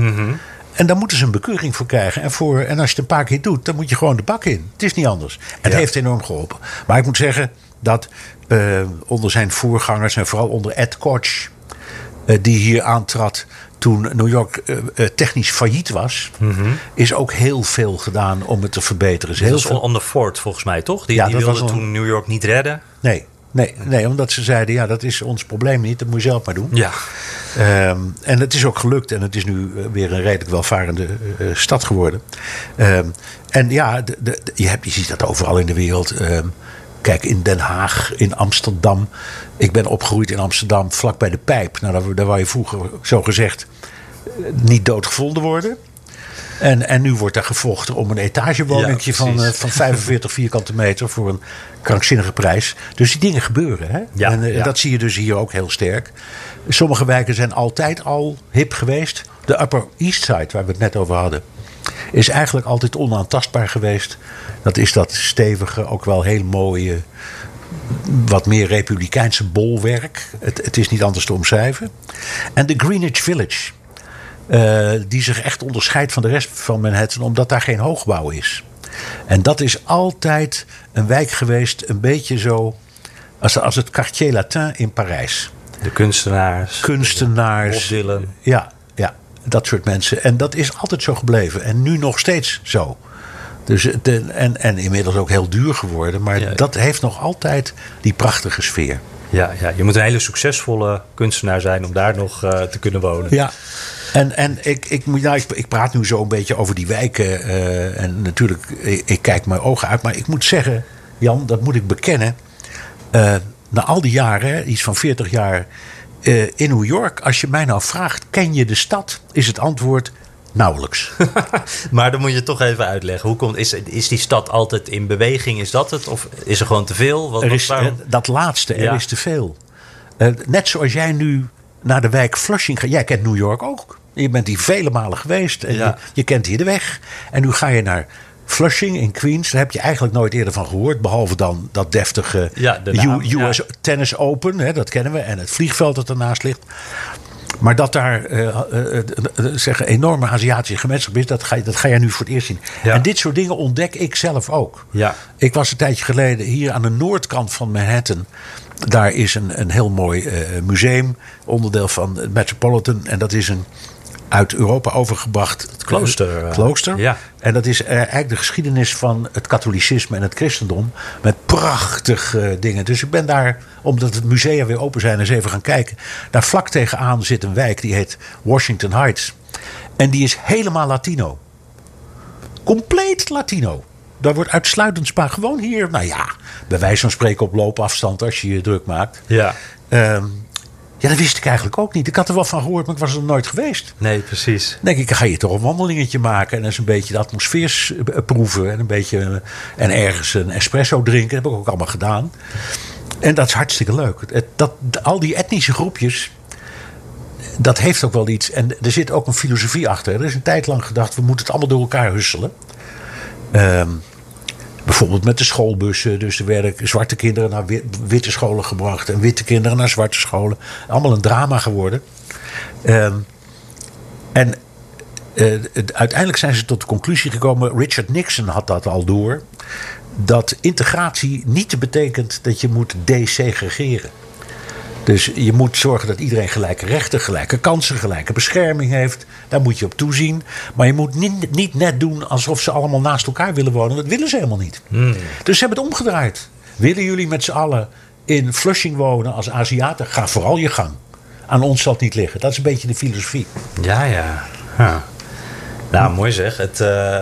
En daar moeten ze een bekeuring voor krijgen. En, voor, en als je het een paar keer doet, dan moet je gewoon de bak in. Het is niet anders. Het heeft enorm geholpen. Maar ik moet zeggen dat eh, onder zijn voorgangers en vooral onder Ed Koch, eh, die hier aantrad toen New York eh, technisch failliet was, is ook heel veel gedaan om het te verbeteren. Is Dat heel was veel, on the Fort volgens mij, toch? Die, Ja, die wilde on- toen New York niet redden. nee, nee, nee, omdat ze zeiden: ja, dat is ons probleem niet, dat moet je zelf maar doen. Ja. Ehm, en het is ook gelukt en het is nu eh, weer een redelijk welvarende eh, stad geworden. Ehm, en ja, de, de, de- je, hebt, je ziet dat overal in de wereld. Ehm, kijk, in Den Haag, in Amsterdam. Ik ben opgegroeid in Amsterdam, vlak bij de pijp. Nou, daar, daar wou je vroeger, zo gezegd, eh, niet doodgevonden worden. En, en nu wordt daar gevochten om een etagewoningje Ja, van, eh, van 45 vierkante meter voor een krankzinnige prijs. Dus die dingen gebeuren. Hè? Ja, en eh, ja. dat zie je dus hier ook heel sterk. Sommige wijken zijn altijd al hip geweest. De Upper East Side, waar we het net over hadden, is eigenlijk altijd onaantastbaar geweest. Dat is dat stevige, ook wel heel mooie, wat meer republikeinse bolwerk. Het, het is niet anders te omschrijven. En de Greenwich Village. eh, die zich echt onderscheidt van de rest van Manhattan, omdat daar geen hoogbouw is. En dat is altijd een wijk geweest, een beetje zo als, als het Quartier Latin in Parijs. De kunstenaars. Kunstenaars. Bob. Ja, ja, dat soort mensen. En dat is altijd zo gebleven. En nu nog steeds zo. Dus de, en, en inmiddels ook heel duur geworden. Maar dat heeft nog altijd die prachtige sfeer. Ja, ja, je moet een hele succesvolle kunstenaar zijn om daar nog uh, te kunnen wonen. Ja, en, en ik, ik, nou, ik, ik praat nu zo een beetje over die wijken. Uh, en natuurlijk, ik, ik, kijk mijn ogen uit. Maar ik moet zeggen, Jan, dat moet ik bekennen. Uh, na al die jaren, iets van 40 jaar in New York. Als je mij nou vraagt, ken je de stad? Is het antwoord Nauwelijks. maar dan moet je toch even uitleggen. Hoe komt, is, is die stad altijd in beweging? Is dat het? Of is er gewoon te veel? Wat, er is, eh, dat laatste, er is te veel. Uh, net zoals jij nu naar de wijk Flushing gaat. Jij kent New York ook. Je bent hier vele malen geweest. En je, je, kent hier de weg. En nu ga je naar Flushing in Queens. Daar heb je eigenlijk nooit eerder van gehoord. Behalve dan dat deftige ja, US Tennis Open. Hè, dat kennen we. En het vliegveld dat ernaast ligt. Maar dat daar uh, uh, zeg, enorme Aziatische gemeenschap is, dat ga, je, dat ga je nu voor het eerst zien. En dit soort dingen ontdek ik zelf ook. Ja. Ik was een tijdje geleden hier aan de noordkant van Manhattan. Daar is een, een heel mooi museum, onderdeel van het Metropolitan. En dat is een uit Europa overgebracht. Het klooster. Uh, klooster. Ja. En dat is eigenlijk de geschiedenis van het katholicisme en het christendom. Met prachtige dingen. Dus ik ben daar, omdat het musea weer open zijn, eens even gaan kijken. Daar vlak tegenaan zit een wijk die heet Washington Heights. En die is helemaal Latino. Compleet Latino. Daar wordt uitsluitend Spaans. Gewoon hier, nou ja, bij wijze van spreken op loopafstand als je je druk maakt. Ja. Um, ja, dat wist ik eigenlijk ook niet. Ik had er wel van gehoord, maar ik was er nooit geweest. Nee, precies. Dan denk ik, ga je toch een wandelingetje maken en eens een beetje de atmosfeer proeven. En een beetje eh, en ergens een espresso drinken. Dat heb ik ook allemaal gedaan. En dat is hartstikke leuk. Het, dat, al die etnische groepjes, dat heeft ook wel iets. En er zit ook een filosofie achter. Er is een tijd lang gedacht, we moeten het allemaal door elkaar husselen. Um, Bijvoorbeeld met de schoolbussen. Dus er werden zwarte kinderen naar witte scholen gebracht. En witte kinderen naar zwarte scholen. Allemaal een drama geworden. Uh, en uh, uiteindelijk zijn ze tot de conclusie gekomen. Richard Nixon had dat al door. Dat integratie niet betekent dat je moet desegregeren. Dus je moet zorgen dat iedereen gelijke rechten, gelijke kansen, gelijke bescherming heeft. Daar moet je op toezien. Maar je moet niet, niet net doen alsof ze allemaal naast elkaar willen wonen. Dat willen ze helemaal niet. Hmm. Dus ze hebben het omgedraaid. Willen jullie met z'n allen in Flushing wonen als Aziaten? Ga vooral je gang. Aan ons zal het niet liggen. Dat is een beetje de filosofie. Ja, ja. Nou, mooi zeg. Het, uh,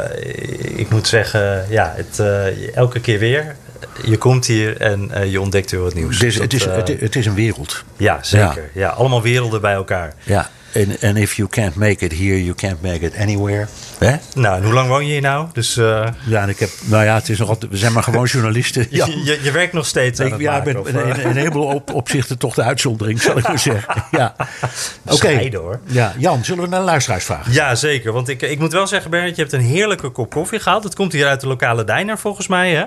ik moet zeggen, ja, het, uh, elke keer weer je komt hier en uh, je ontdekt weer wat nieuws. Dus het, is, het, het, is een wereld. Ja, zeker. Ja. allemaal werelden bij elkaar. Ja, en and if you can't make it here, you can't make it anywhere. Hè? Nou, en hoe lang woon je hier nou? Dus, uh... Ja, en ik heb, nou ja, het is nog altijd, we zijn maar gewoon journalisten. Ja. je, je, werkt nog steeds aan ik, Ja, maken, ben in, in, een heleboel op, opzichten toch de uitzondering, zal ik maar zeggen. Ja. Oké. Okay. hoor. Ja, Jan, zullen we naar de luisteraars vragen? Ja, zeker. Want ik, ik moet wel zeggen, Bernard, je hebt een heerlijke kop koffie gehaald. Het komt hier uit de lokale diner volgens mij, hè?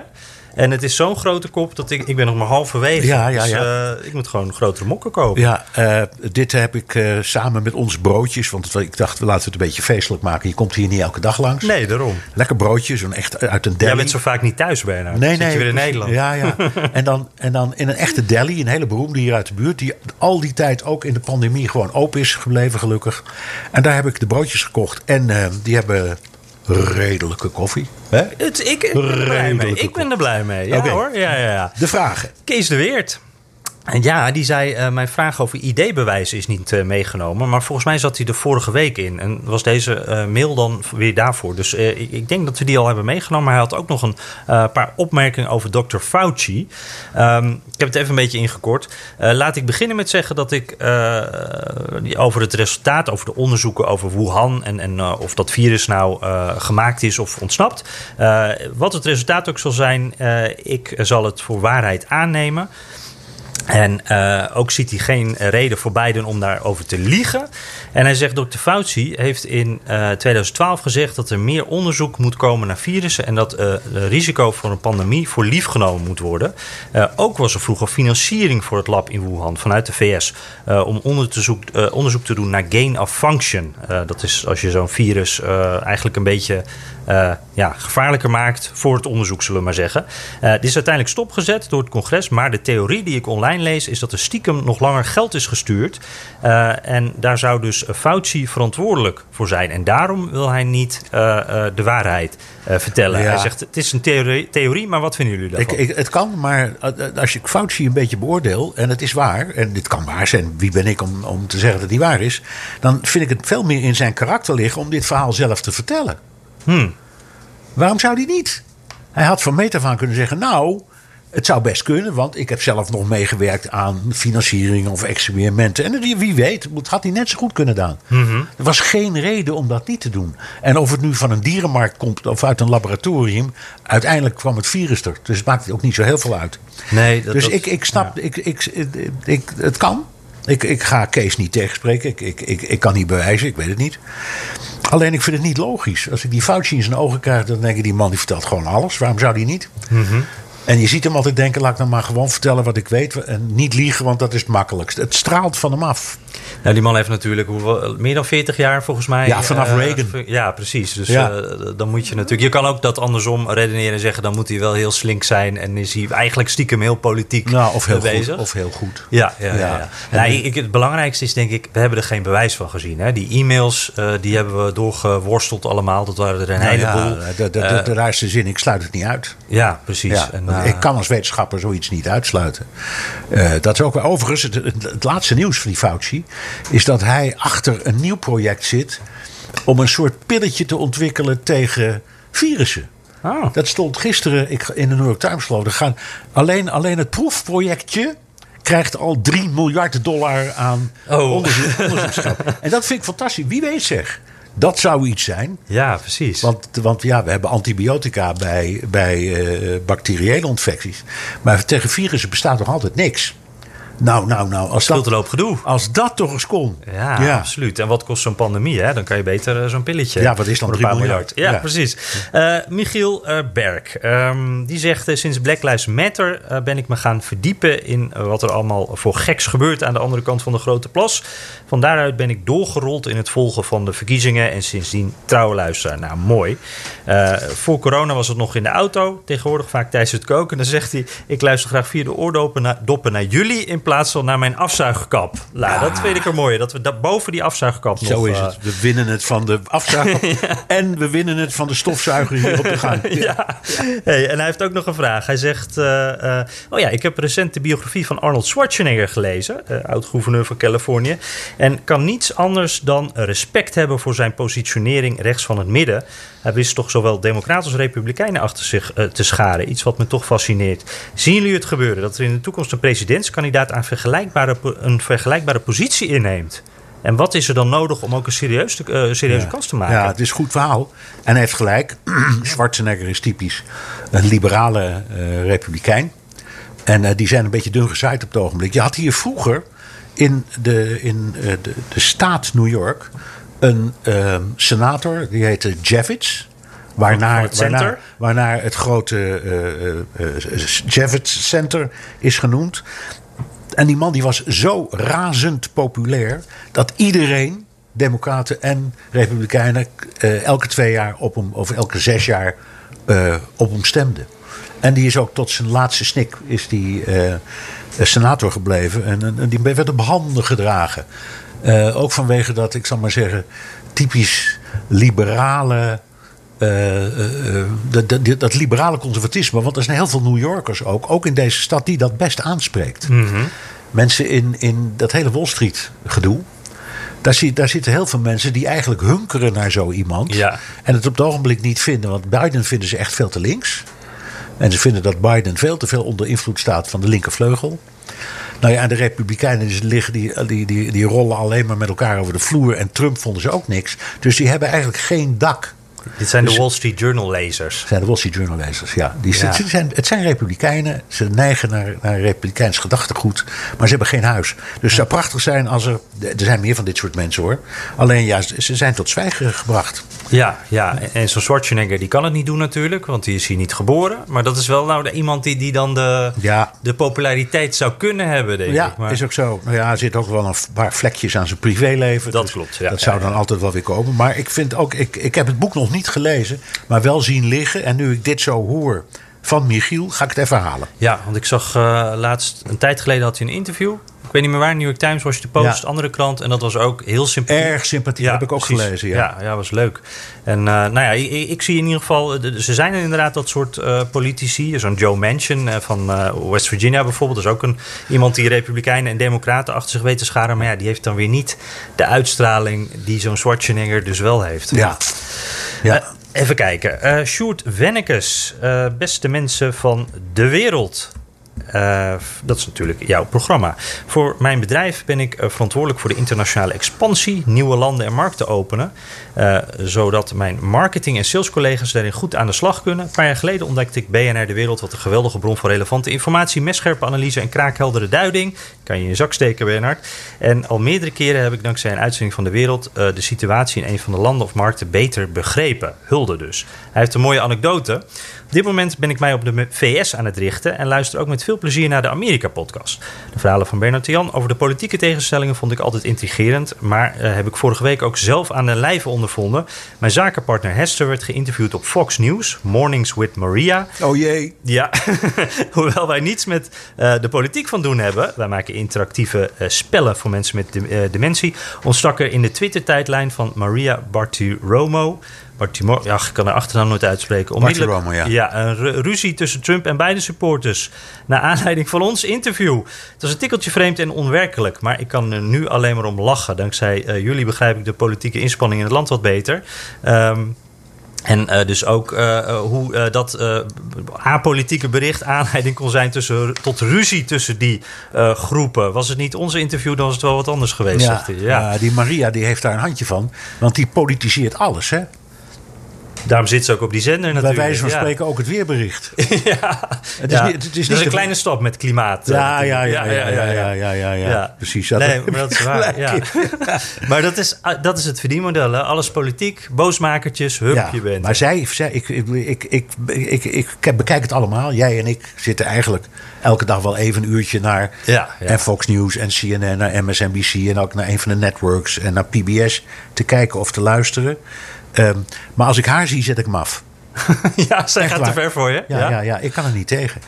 En het is zo'n grote kop dat ik, ik ben nog maar halverwege. Ja, ja, dus, ja. Dus, ik moet gewoon grotere mokken kopen. Ja, uh, dit heb ik uh, samen met ons broodjes. Want ik dacht, we laten het een beetje feestelijk maken. Je komt hier niet elke dag langs. Nee, daarom. Lekker broodje, zo'n echt uit een deli. Jij bent zo vaak niet thuis bijna. Nee, nee. je weer in Nederland. Ja, ja. en, dan, en dan in een echte deli, een hele beroemde hier uit de buurt. Die al die tijd ook in de pandemie gewoon open is gebleven, gelukkig. En daar heb ik de broodjes gekocht. En die hebben redelijke koffie. Hè? Het, ik, ik, ben er blij mee. ik ben er blij mee. Ja hoor. Ja, ja, ja. De vragen. Kees de Weert. Ja, die zei: uh, Mijn vraag over ID-bewijs is niet uh, meegenomen. Maar volgens mij zat hij er vorige week in. En was deze uh, mail dan weer daarvoor. Dus ik, ik, denk dat we die al hebben meegenomen. Maar hij had ook nog een paar opmerkingen over Dr. Fauci. Um, ik heb het even een beetje ingekort. laat ik beginnen met zeggen dat ik over het resultaat, over de onderzoeken over Wuhan. en, en of dat virus nou gemaakt is of ontsnapt. wat het resultaat ook zal zijn, ik zal het voor waarheid aannemen. En uh, ook ziet hij geen reden voor Biden om daarover te liegen. En hij zegt, Dr. Fauci heeft in uh, eh, 2012 gezegd dat er meer onderzoek moet komen naar virussen en dat uh, het risico voor een pandemie voor lief genomen moet worden. ook was er vroeger financiering voor het lab in Wuhan vanuit de VS om onderzoek, onderzoek te doen naar gain of function. dat is als je zo'n virus eigenlijk een beetje ja, gevaarlijker maakt voor het onderzoek, zullen we maar zeggen. Dit is uiteindelijk stopgezet door het congres, maar de theorie die ik online lees, is dat er stiekem nog langer geld is gestuurd. Uh, en daar zou dus Fauci verantwoordelijk voor zijn. En daarom wil hij niet uh, uh, de waarheid vertellen. Hij zegt, het is een theorie, theorie maar wat vinden jullie daarvan? Ik, ik, het kan, maar als je Fauci een beetje beoordeel... en het is waar, en dit kan waar zijn... wie ben ik om, om te zeggen dat die waar is... dan vind ik het veel meer in zijn karakter liggen... om dit verhaal zelf te vertellen. Hmm. Waarom zou die niet? Hij had van meet af aan kunnen zeggen... nou, het zou best kunnen, want ik heb zelf nog meegewerkt aan financiering of experimenten. En wie weet, het had hij net zo goed kunnen doen. Mhm. Er was geen reden om dat niet te doen. En of het nu van een dierenmarkt komt of uit een laboratorium, uiteindelijk kwam het virus er. Dus het maakt ook niet zo heel veel uit. Nee, dat, dus dat, ik, ik snap, ik, ik, ik, het kan. Ik, ik ga Kees niet tegenspreken. Ik, ik, ik, ik kan niet bewijzen, ik weet het niet. Alleen ik vind het niet logisch. Als ik die foutje in zijn ogen krijg, dan denk ik: die man die vertelt gewoon alles. Waarom zou die niet? Mhm. En je ziet hem altijd denken: laat ik nou maar gewoon vertellen wat ik weet. En niet liegen, want dat is het makkelijkst. Het straalt van hem af. Nou, die man heeft natuurlijk hoeveel, meer dan 40 jaar volgens mij. Ja, vanaf uh, Reagan. Ja, precies. Dus Ja. uh, dan moet je natuurlijk. Je kan ook dat andersom redeneren en zeggen: dan moet hij wel heel slink zijn. En is hij eigenlijk stiekem heel politiek Nou, of heel bezig. goed. Of heel goed. Ja, ja, ja. Nou, ik, het belangrijkste is denk ik, we hebben er geen bewijs van gezien. Hè. Die e-mails, uh, die hebben we doorgeworsteld allemaal. Dat waren er een Nou heleboel. de, de, de, raarste zin, ik sluit het niet uit. Ja, precies. En, ik kan als wetenschapper zoiets niet uitsluiten. Dat is ook overigens het, het, het, laatste nieuws van die Fauci is dat hij achter een nieuw project zit om een soort pilletje te ontwikkelen tegen virussen. Oh. Dat stond gisteren ik, in de New York Times geloof ik. Gaan alleen, alleen het proefprojectje krijgt al 3 miljard dollar aan Oh. onderzoek, en dat vind ik fantastisch. Wie weet zeg. Dat zou iets zijn. Ja, precies. Want, want ja, we hebben antibiotica bij, bij uh, bacteriële infecties. Maar tegen virussen bestaat nog altijd niks. Nou, nou, nou. Als dat, een gedoe. Als dat toch eens kon. Ja, ja. absoluut. En wat kost zo'n pandemie? Hè? Dan kan je beter uh, zo'n pilletje. Ja, wat is dan voor 3 een paar miljard? Ja, ja. precies. Uh, Michiel uh, Berg, um, die zegt... sinds Black Lives Matter ben ik me gaan verdiepen... in wat er allemaal voor geks gebeurt... aan de andere kant van de Grote Plas. Van daaruit ben ik doorgerold in het volgen van de verkiezingen... en sindsdien trouwe luisteraar. Nou, mooi. Voor corona was het nog in de auto. Tegenwoordig vaak tijdens het koken. Dan zegt hij... ik luister graag via de oordoppen naar, doppen naar jullie... in plaats van naar mijn afzuigkap. Nou, ja. dat vind ik er mooi. Dat we dat boven die afzuigkap Zo nog... is het. We winnen het van de afzuigkap. ja. En we winnen het van de stofzuiger hier op de gang. Ja. Hey, en hij heeft ook nog een vraag. Hij zegt... Uh, uh, oh ja, ik heb recent de biografie van Arnold Schwarzenegger gelezen. Uh, oud-gouverneur van Californië. En kan niets anders dan respect hebben voor zijn positionering rechts van het midden. Hij wist toch zowel democraten als republikeinen achter zich te scharen. Iets wat me toch fascineert. Zien jullie het gebeuren dat er in de toekomst een presidentskandidaat aan vergelijkbare, een vergelijkbare positie inneemt? En wat is er dan nodig om ook een serieus te, uh, serieuze ja. kans te maken? Ja, het is een goed verhaal. En hij heeft gelijk. Schwarzenegger is typisch een liberale uh, republikein. En uh, die zijn een beetje dun gezaaid op het ogenblik. Je had hier vroeger in de, in, de, de staat New York een ehm, senator, die heette Javits. Waarnaar, het waarnaar, waarnaar, het grote uh, uh, Javits Center is genoemd. En die man die was zo razend populair dat iedereen, democraten en republikeinen, uh, elke twee jaar op hem, of elke zes jaar uh, op hem stemde. En die is ook tot zijn laatste snik is die, uh, senator gebleven. En, en, die werd op handen gedragen. Ook vanwege dat, ik zal maar zeggen, typisch liberale. Uh, uh, dat, dat, dat, liberale conservatisme. Want er zijn heel veel New Yorkers ook, ook in deze stad, die dat best aanspreekt. Mm -hmm. Mensen in, in dat hele Wall Street gedoe. Daar, zie, daar, zitten heel veel mensen die eigenlijk hunkeren naar zo iemand. Ja. En het op het ogenblik niet vinden. Want Biden vinden ze echt veel te links. En ze vinden dat Biden veel te veel onder invloed staat van de linkervleugel. Nou ja, en de Republikeinen die, liggen, die, die, die, die rollen alleen maar met elkaar over de vloer. En Trump vonden ze ook niks. Dus die hebben eigenlijk geen dak. Dit zijn dus, de Wall Street Journal lezers. zijn de Wall Street Journal lezers, ja. Die, ja. Het, zijn, het zijn Republikeinen. Ze neigen naar, naar Republikeins gedachtegoed. Maar ze hebben geen huis. Dus het zou prachtig zijn als er. Er zijn meer van dit soort mensen hoor. Alleen ja, ze zijn tot zwijgen gebracht. Ja, ja. en zo'n Schwarzenegger die kan het niet doen natuurlijk. Want die is hier niet geboren. Maar dat is wel nou de, iemand die, die dan de, ja. de populariteit zou kunnen hebben, denk ja, ik. Maar... is ook zo. Nou ja, er zitten ook wel een paar vlekjes aan zijn privéleven. Dat dus klopt, ja. Dat zou ja, dan ja. altijd wel weer komen. Maar ik vind ook, ik, ik heb het boek nog niet gelezen, maar wel zien liggen. En nu ik dit zo hoor van Michiel ga ik het even halen. Ja, want ik zag uh, laatst, een tijd geleden had hij een interview. Ik weet niet meer waar, New York Times, Washington Post, andere krant. En dat was ook heel sympathiek. Erg sympathiek, heb ik ook gelezen. Ja, ja, ja was leuk. En uh, nou ja, ik, ik, zie in ieder geval, ze zijn inderdaad dat soort uh, politici. Zo'n Joe Manchin van West Virginia bijvoorbeeld. Dat is ook een, iemand die republikeinen en democraten achter zich weet te scharen. Maar ja, die heeft dan weer niet de uitstraling die zo'n Schwarzenegger dus wel heeft. Ja. ja. Even kijken. Uh, Sjoerd Wennekes, uh, beste mensen van de wereld. Uh, dat is natuurlijk jouw programma. Voor mijn bedrijf ben ik verantwoordelijk voor de internationale expansie, nieuwe landen en markten openen. Uh, zodat mijn marketing- en salescollega's daarin goed aan de slag kunnen. Een paar jaar geleden ontdekte ik BNR De Wereld. Wat een geweldige bron van relevante informatie, messcherpe analyse en kraakheldere duiding. Kan je in je zak steken, Bernard. En al meerdere keren heb ik dankzij een uitzending van De Wereld de situatie in een van de landen of markten beter begrepen. Hulde dus. Hij heeft een mooie anekdote. Op dit moment ben ik mij op de VS aan het richten en luister ook met veel plezier naar de Amerika-podcast. De verhalen van Bernard Jan over de politieke tegenstellingen vond ik altijd intrigerend, maar uh, heb ik vorige week ook zelf aan de lijve ondervonden. Mijn zakenpartner Hester werd geïnterviewd op Fox News, Mornings with Maria. Oh jee. Ja, hoewel wij niets met uh, de politiek van doen hebben, wij maken interactieve uh, spellen voor mensen met de, dementie, ontstak er in de Twitter-tijdlijn van Maria Bartiromo Bartimo, ja, ik kan de achternaam nooit uitspreken. Onmiddellijk, ja. ja. een ruzie tussen Trump en beide supporters. Naar aanleiding van ons interview. Het was een tikkeltje vreemd en onwerkelijk. Maar ik kan er nu alleen maar om lachen. Dankzij uh, jullie begrijp ik de politieke inspanning in het land wat beter. Um, en uh, dus ook uh, hoe uh, dat apolitieke bericht aanleiding kon zijn tussen, tot ruzie tussen die groepen. Was het niet onze interview, dan was het wel wat anders geweest. Ja, ja. die Maria die heeft daar een handje van. Want die politiseert alles, hè? Daarom zit ze ook op die zender natuurlijk. Bij wijze van spreken ook het weerbericht. ja, het is. Niet, het is, niet een kleine stap met klimaat. Ja, ja, ja, ja, ja, ja, ja, ja, precies. Dat nee, maar dat is waar. Ja. maar dat is, dat is het verdienmodel. Alles politiek, boosmakertjes, hup, ja, je bent. Maar zij, zij ik, ik, ik, ik, ik, bekijk het allemaal. Jij en ik zitten eigenlijk elke dag wel even een uurtje naar en Fox News en CNN, naar MSNBC en ook naar een van de networks en naar PBS te kijken of te luisteren. Um, maar als ik haar zie, zet ik hem af. ja, zij Echt gaat waar. te ver voor je. Ja, ja, ja, ja, ik kan er niet tegen.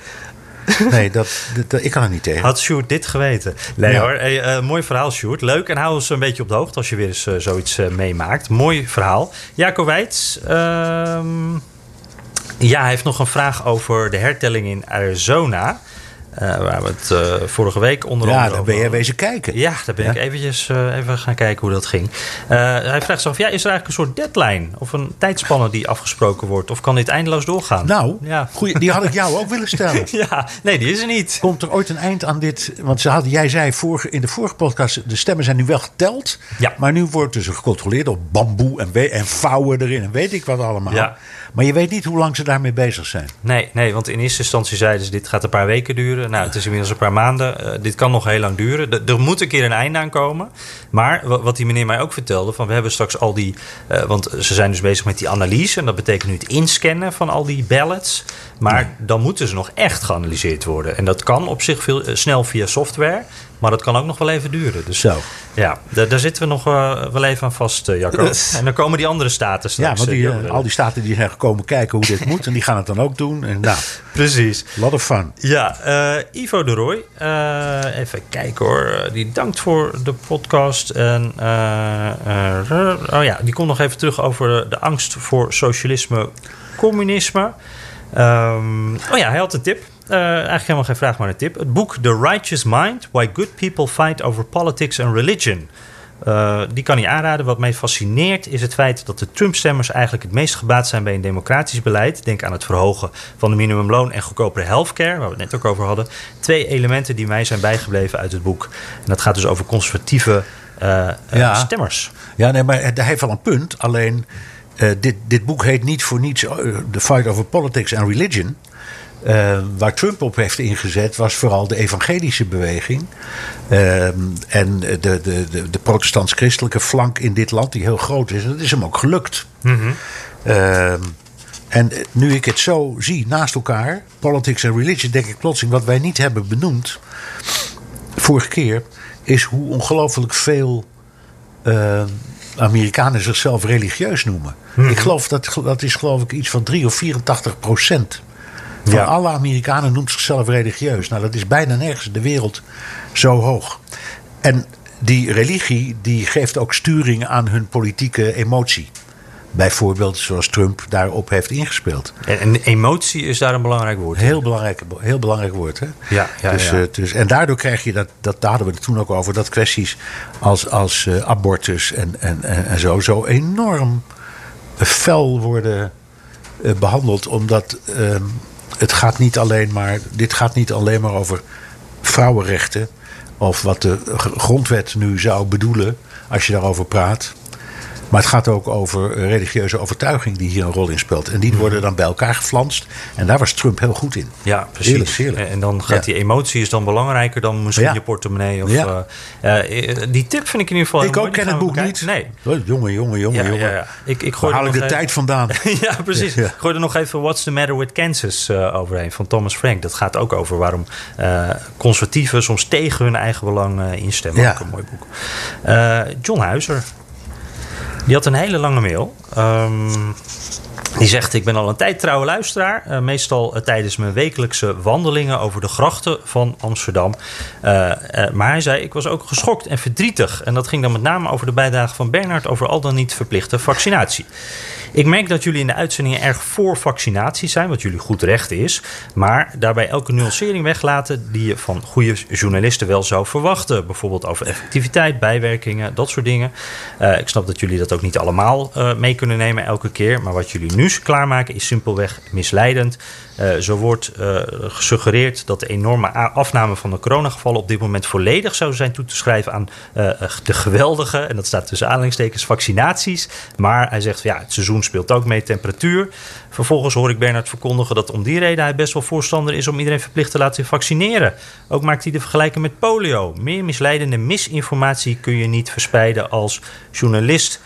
Nee, dat, dat, ik kan er niet tegen. Had Sjoerd dit geweten? Nee ja. hoor, hey, uh, mooi verhaal Sjoerd. Leuk en hou ons een beetje op de hoogte als je weer eens uh, zoiets uh, meemaakt. Mooi verhaal. Jaco Weits, ja, hij heeft nog een vraag over de hertelling in Arizona. Uh, waar we het uh, vorige week onder ja, daar ben je wezen kijken. Ja, daar ben ja? ik eventjes uh, even gaan kijken hoe dat ging. hij vraagt zich af, ja, is er eigenlijk een soort deadline? Of een tijdspanne die afgesproken wordt? Of kan dit eindeloos doorgaan? Nou, ja. goeie, die had ik jou ook willen stellen. ja, nee, die is er niet. Komt er ooit een eind aan dit? Want ze hadden, jij zei vorige, in de vorige podcast, de stemmen zijn nu wel geteld. Ja. Maar nu wordt dus gecontroleerd op bamboe en, en vouwen erin en weet ik wat allemaal. Ja. Maar je weet niet hoe lang ze daarmee bezig zijn. Nee, nee want in eerste instantie zeiden ze dit gaat een paar weken duren. Nou, het is inmiddels een paar maanden. Uh, dit kan nog heel lang duren. Er moet een keer een einde aan komen. Maar wat die meneer mij ook vertelde, van we hebben straks al die... Uh, want ze zijn dus bezig met die analyse. En dat betekent nu het inscannen van al die ballots. Maar dan moeten ze nog echt geanalyseerd worden. En dat kan op zich veel, uh, snel via software. Maar dat kan ook nog wel even duren. Dus Zo. ja, daar, zitten we nog uh, wel even aan vast, uh, Jacco. en dan komen die andere staten straks. Ja, want die, uh, al die staten die zijn gekomen kijken hoe dit moet. En die gaan het dan ook doen. En nou, Precies. Lot of fun. Ja, Ivo de Roy. even kijken hoor. Die dankt voor de podcast. En, oh ja, die komt nog even terug over de angst voor socialisme, communisme. Um, oh ja, hij had een tip. Uh, eigenlijk helemaal geen vraag, maar een tip. Het boek The Righteous Mind: Why Good People Fight Over Politics and Religion. Uh, die kan hij aanraden. Wat mij fascineert is het feit dat de Trump-stemmers eigenlijk het meest gebaat zijn bij een democratisch beleid. Denk aan het verhogen van de minimumloon en goedkopere healthcare, waar we het net ook over hadden. Twee elementen die mij zijn bijgebleven uit het boek. En dat gaat dus over conservatieve uh, ja. stemmers. Ja, nee, maar hij heeft wel een punt. Alleen, uh, dit, dit boek heet niet voor niets The Fight Over Politics and Religion. Uh, waar Trump op heeft ingezet was vooral de evangelische beweging. Uh, en de, de, de, de protestants-christelijke flank in dit land, die heel groot is. En dat is hem ook gelukt. Mm -hmm. uh, en nu ik het zo zie naast elkaar, politics en religion, denk ik plotseling wat wij niet hebben benoemd. Vorige keer is hoe ongelooflijk veel Amerikanen zichzelf religieus noemen. Mhm. Mm -hmm. Ik geloof dat dat is geloof ik iets van 3 of 84 procent Van alle Amerikanen noemt zichzelf religieus. Nou, dat is bijna nergens in de wereld zo hoog. En die religie die geeft ook sturing aan hun politieke emotie. Bijvoorbeeld zoals Trump daarop heeft ingespeeld. En, emotie is daar een belangrijk woord. Heel belangrijk, heel belangrijk woord. Hè? Ja, ja, dus, ja. Uh, dus, en daardoor krijg je dat, dat, daar hadden we het toen ook over, dat kwesties als, als uh, abortus en, en, en, en, zo, zo enorm fel worden uh, behandeld. Omdat ehm, het gaat niet alleen maar, dit gaat niet alleen maar over vrouwenrechten. Of wat de grondwet nu zou bedoelen als je daarover praat. Maar het gaat ook over religieuze overtuiging die hier een rol in speelt. En die worden dan bij elkaar geflanst. En daar was Trump heel goed in. Ja, precies. Heerlijk, heerlijk. En dan gaat ja. die emotie is dan belangrijker dan misschien ja. je portemonnee. Of, ja. uh, uh, die tip vind ik in ieder geval. Ik ook ken het boek niet. Nee. Jongen, jongen, jongen, jongen. Ja, Ik, ik gooi haal ik de even... tijd vandaan? ja, precies. Ik gooi er nog even What's the Matter with Kansas uh, overheen van Thomas Frank. Dat gaat ook over waarom conservatieven soms tegen hun eigen belang instemmen. Ook een mooi boek. John Huizer. Die had een hele lange mail. Um, die zegt: Ik ben al een tijd trouwe luisteraar. Uh, meestal uh, tijdens mijn wekelijkse wandelingen over de grachten van Amsterdam. Uh, maar hij zei: Ik was ook geschokt en verdrietig. En dat ging dan met name over de bijdrage van Bernard over al dan niet verplichte vaccinatie. Ik merk dat jullie in de uitzendingen erg voor vaccinatie zijn, wat jullie goed recht is. Maar daarbij elke nuancering weglaten die je van goede journalisten wel zou verwachten. Bijvoorbeeld over effectiviteit, bijwerkingen, dat soort dingen. Ik snap dat jullie dat ook niet allemaal mee kunnen nemen elke keer. Maar wat jullie nu klaarmaken is simpelweg misleidend. Uh, zo wordt gesuggereerd dat de enorme afname van de coronagevallen op dit moment volledig zou zijn toe te schrijven aan de geweldige, en dat staat tussen aanhalingstekens, vaccinaties. Maar hij zegt ja, het seizoen speelt ook mee temperatuur. Vervolgens hoor ik Bernard verkondigen dat om die reden hij best wel voorstander is om iedereen verplicht te laten vaccineren. Ook maakt hij de vergelijking met polio. Meer misleidende misinformatie kun je niet verspreiden als journalist.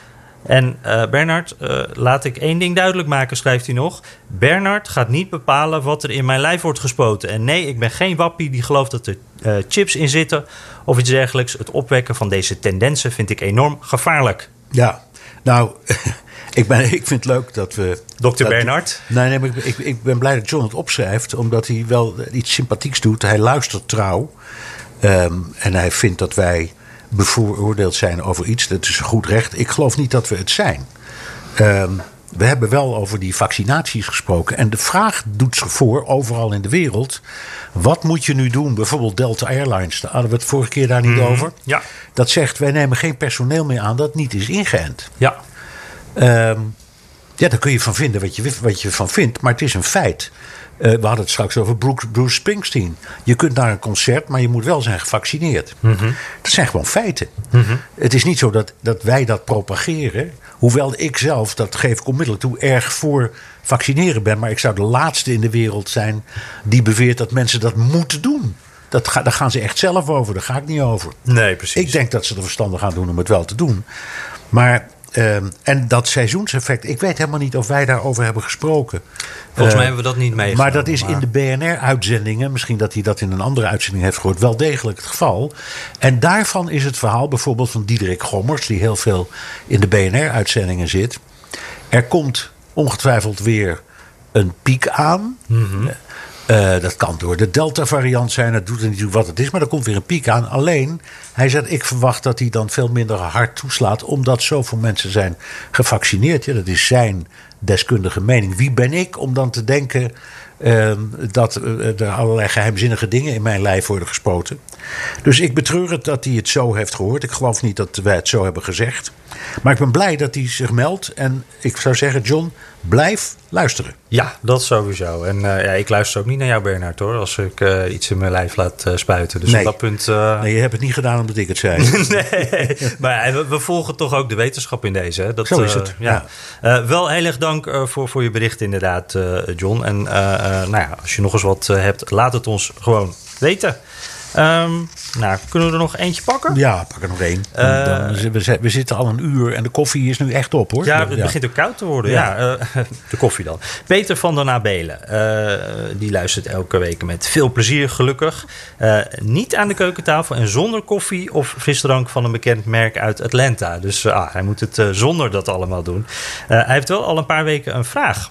En uh, Bernard, uh, laat ik één ding duidelijk maken, schrijft hij nog. Bernard gaat niet bepalen wat er in mijn lijf wordt gespoten. En nee, ik ben geen wappie die gelooft dat er uh, chips in zitten of iets dergelijks. Het opwekken van deze tendensen vind ik enorm gevaarlijk. Ja, nou, ik, ben, ik vind het leuk dat we... Dokter Bernard? Nee, nee ik, ik, ik, ben blij dat John het opschrijft, omdat hij wel iets sympathieks doet. Hij luistert trouw um, en hij vindt dat wij bevooroordeeld zijn over iets. Dat is goed recht. Ik geloof niet dat we het zijn. Um, we hebben wel over die vaccinaties gesproken. En de vraag doet zich voor, overal in de wereld. Wat moet je nu doen? Bijvoorbeeld Delta Airlines. Daar hadden we het vorige keer daar niet mm, over. Ja. Dat zegt, wij nemen geen personeel meer aan dat niet is ingeënt. Ja. Um, ja, daar kun je van vinden wat je, wat je van vindt. Maar het is een feit. Uh, we hadden het straks over Bruce, Bruce, Springsteen. Je kunt naar een concert, maar je moet wel zijn gevaccineerd. Mhm. Mm -hmm. Dat zijn gewoon feiten. Mm -hmm. Het is niet zo dat, dat wij dat propageren. Hoewel ik zelf, dat geef ik onmiddellijk toe, erg voor vaccineren ben. Maar ik zou de laatste in de wereld zijn die beweert dat mensen dat moeten doen. Dat ga, daar gaan ze echt zelf over, daar ga ik niet over. Nee, precies. Ik denk dat ze er verstandig aan doen om het wel te doen. Maar Um, en dat seizoenseffect, ik weet helemaal niet of wij daarover hebben gesproken. Volgens mij hebben we dat niet meegemaakt. Maar dat is maar... in de BNR-uitzendingen, misschien dat hij dat in een andere uitzending heeft gehoord, wel degelijk het geval. En daarvan is het verhaal bijvoorbeeld van Diederik Gommers, die heel veel in de BNR-uitzendingen zit. Er komt ongetwijfeld weer een piek aan. Mm -hmm. Uh, dat kan door de Delta-variant zijn, dat doet er niet toe wat het is, maar er komt weer een piek aan. Alleen, hij zegt, ik verwacht dat hij dan veel minder hard toeslaat, omdat zoveel mensen zijn gevaccineerd. Ja, dat is zijn deskundige mening. Wie ben ik om dan te denken uh, dat uh, er allerlei geheimzinnige dingen in mijn lijf worden gespoten? Dus ik betreur het dat hij het zo heeft gehoord. Ik geloof niet dat wij het zo hebben gezegd. Maar ik ben blij dat hij zich meldt. En ik zou zeggen, John, blijf luisteren. Ja, dat sowieso. En uh, ja, ik luister ook niet naar jou, Bernard, hoor. Als ik uh, iets in mijn lijf laat uh, spuiten. Dus nee. op dat punt... Nee, je hebt het niet gedaan omdat ik het zei. nee, maar we, we, volgen toch ook de wetenschap in deze. Hè? Dat, Zo is het, ja. ja. wel heel erg dank voor, voor je bericht inderdaad, John. En nou ja, als je nog eens wat hebt, laat het ons gewoon weten. Um, nou, kunnen we er nog eentje pakken? Ja, pak er nog één. Uh, dan, we, we, zitten al een uur en de koffie is nu echt op hoor. Ja, het ja. begint ook koud te worden. Ja, ja uh, de koffie dan. Peter van der Nabelen, uh, die luistert elke week met veel plezier, gelukkig. niet aan de keukentafel en zonder koffie of frisdrank van een bekend merk uit Atlanta. Dus ah, hij moet het zonder dat allemaal doen. hij heeft wel al een paar weken een vraag.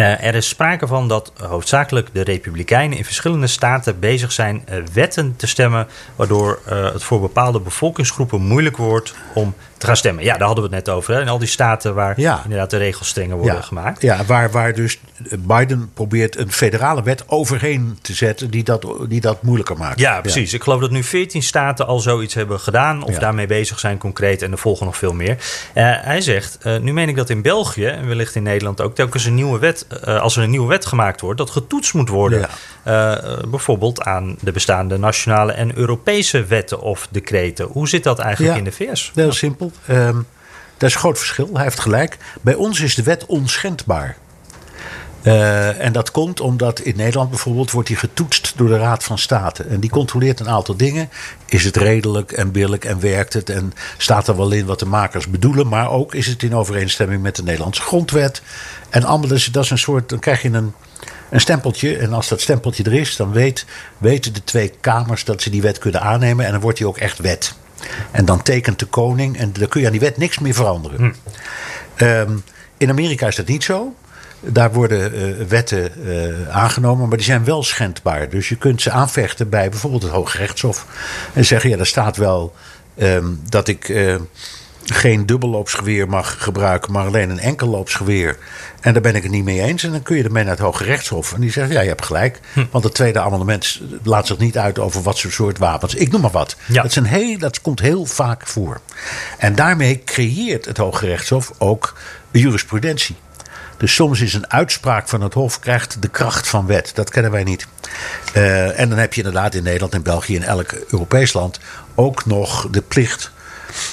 Uh, er is sprake van dat hoofdzakelijk de Republikeinen in verschillende staten bezig zijn uh, wetten te stemmen. waardoor uh, het voor bepaalde bevolkingsgroepen moeilijk wordt om te gaan stemmen. Ja, daar hadden we het net over. Hè? In al die staten waar ja. inderdaad de regels strenger worden ja. gemaakt. Ja, waar, waar dus Biden probeert een federale wet overheen te zetten die dat, die dat moeilijker maakt. Ja, precies. Ik geloof dat nu 14 staten al zoiets hebben gedaan of daarmee bezig zijn concreet en er volgen nog veel meer. hij zegt, nu meen ik dat in België en wellicht in Nederland ook telkens een nieuwe wet uh, als er een nieuwe wet gemaakt wordt, dat getoetst moet worden. Bijvoorbeeld aan de bestaande nationale en Europese wetten of decreten. Hoe zit dat eigenlijk in de VS? Heel simpel. Um, dat is een groot verschil. Hij heeft gelijk. Bij ons is de wet onschendbaar. Uh, en dat komt omdat in Nederland bijvoorbeeld wordt die getoetst door de Raad van State. En die controleert een aantal dingen. Is het redelijk en billijk en werkt het? En staat er wel in wat de makers bedoelen? Maar ook is het in overeenstemming met de Nederlandse grondwet? En dus, dat is een soort, dan krijg je een, een stempeltje. En als dat stempeltje er is, dan weet, weten de twee kamers dat ze die wet kunnen aannemen. En dan wordt die ook echt wet. En dan tekent de koning en dan kun je aan die wet niks meer veranderen. Hm. Um, in Amerika is dat niet zo. Daar worden uh, wetten uh, aangenomen, maar die zijn wel schendbaar. Dus je kunt ze aanvechten bij bijvoorbeeld het Hoge Rechtshof. En zeggen: ja, daar staat wel um, dat ik. Uh, geen dubbelloopsgeweer mag gebruiken, maar alleen een enkelloopsgeweer. En daar ben ik het niet mee eens. En dan kun je ermee naar het Hoge Rechtshof. En die zegt, ja, je hebt gelijk. Hm. Want het tweede amendement laat zich niet uit over wat voor soort wapens. Ik noem maar wat. Ja. Dat, is een heel, dat komt heel vaak voor. En daarmee creëert het Hoge Rechtshof ook jurisprudentie. Dus soms is een uitspraak van het Hof krijgt de kracht van wet. Dat kennen wij niet. Uh, en dan heb je inderdaad in Nederland, in België, in elk Europees land ook nog de plicht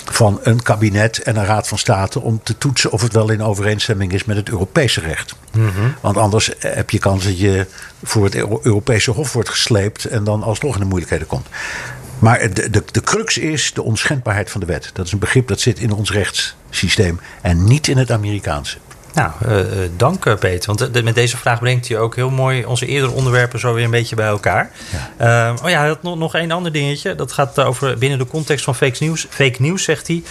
van een kabinet en een raad van state om te toetsen of het wel in overeenstemming is met het Europese recht. Mm -hmm. Want anders heb je kans dat je voor het Europese Hof wordt gesleept en dan alsnog in de moeilijkheden komt. Maar de, de, de crux is de onschendbaarheid van de wet. Dat is een begrip dat zit in ons rechtssysteem en niet in het Amerikaanse. Nou, uh, dank uh, Peter. Want de, met deze vraag brengt hij ook heel mooi onze eerdere onderwerpen zo weer een beetje bij elkaar. Ja. Uh, oh ja, had nog, nog één ander dingetje. Dat gaat over binnen de context van fake news. Fake news, zegt hij.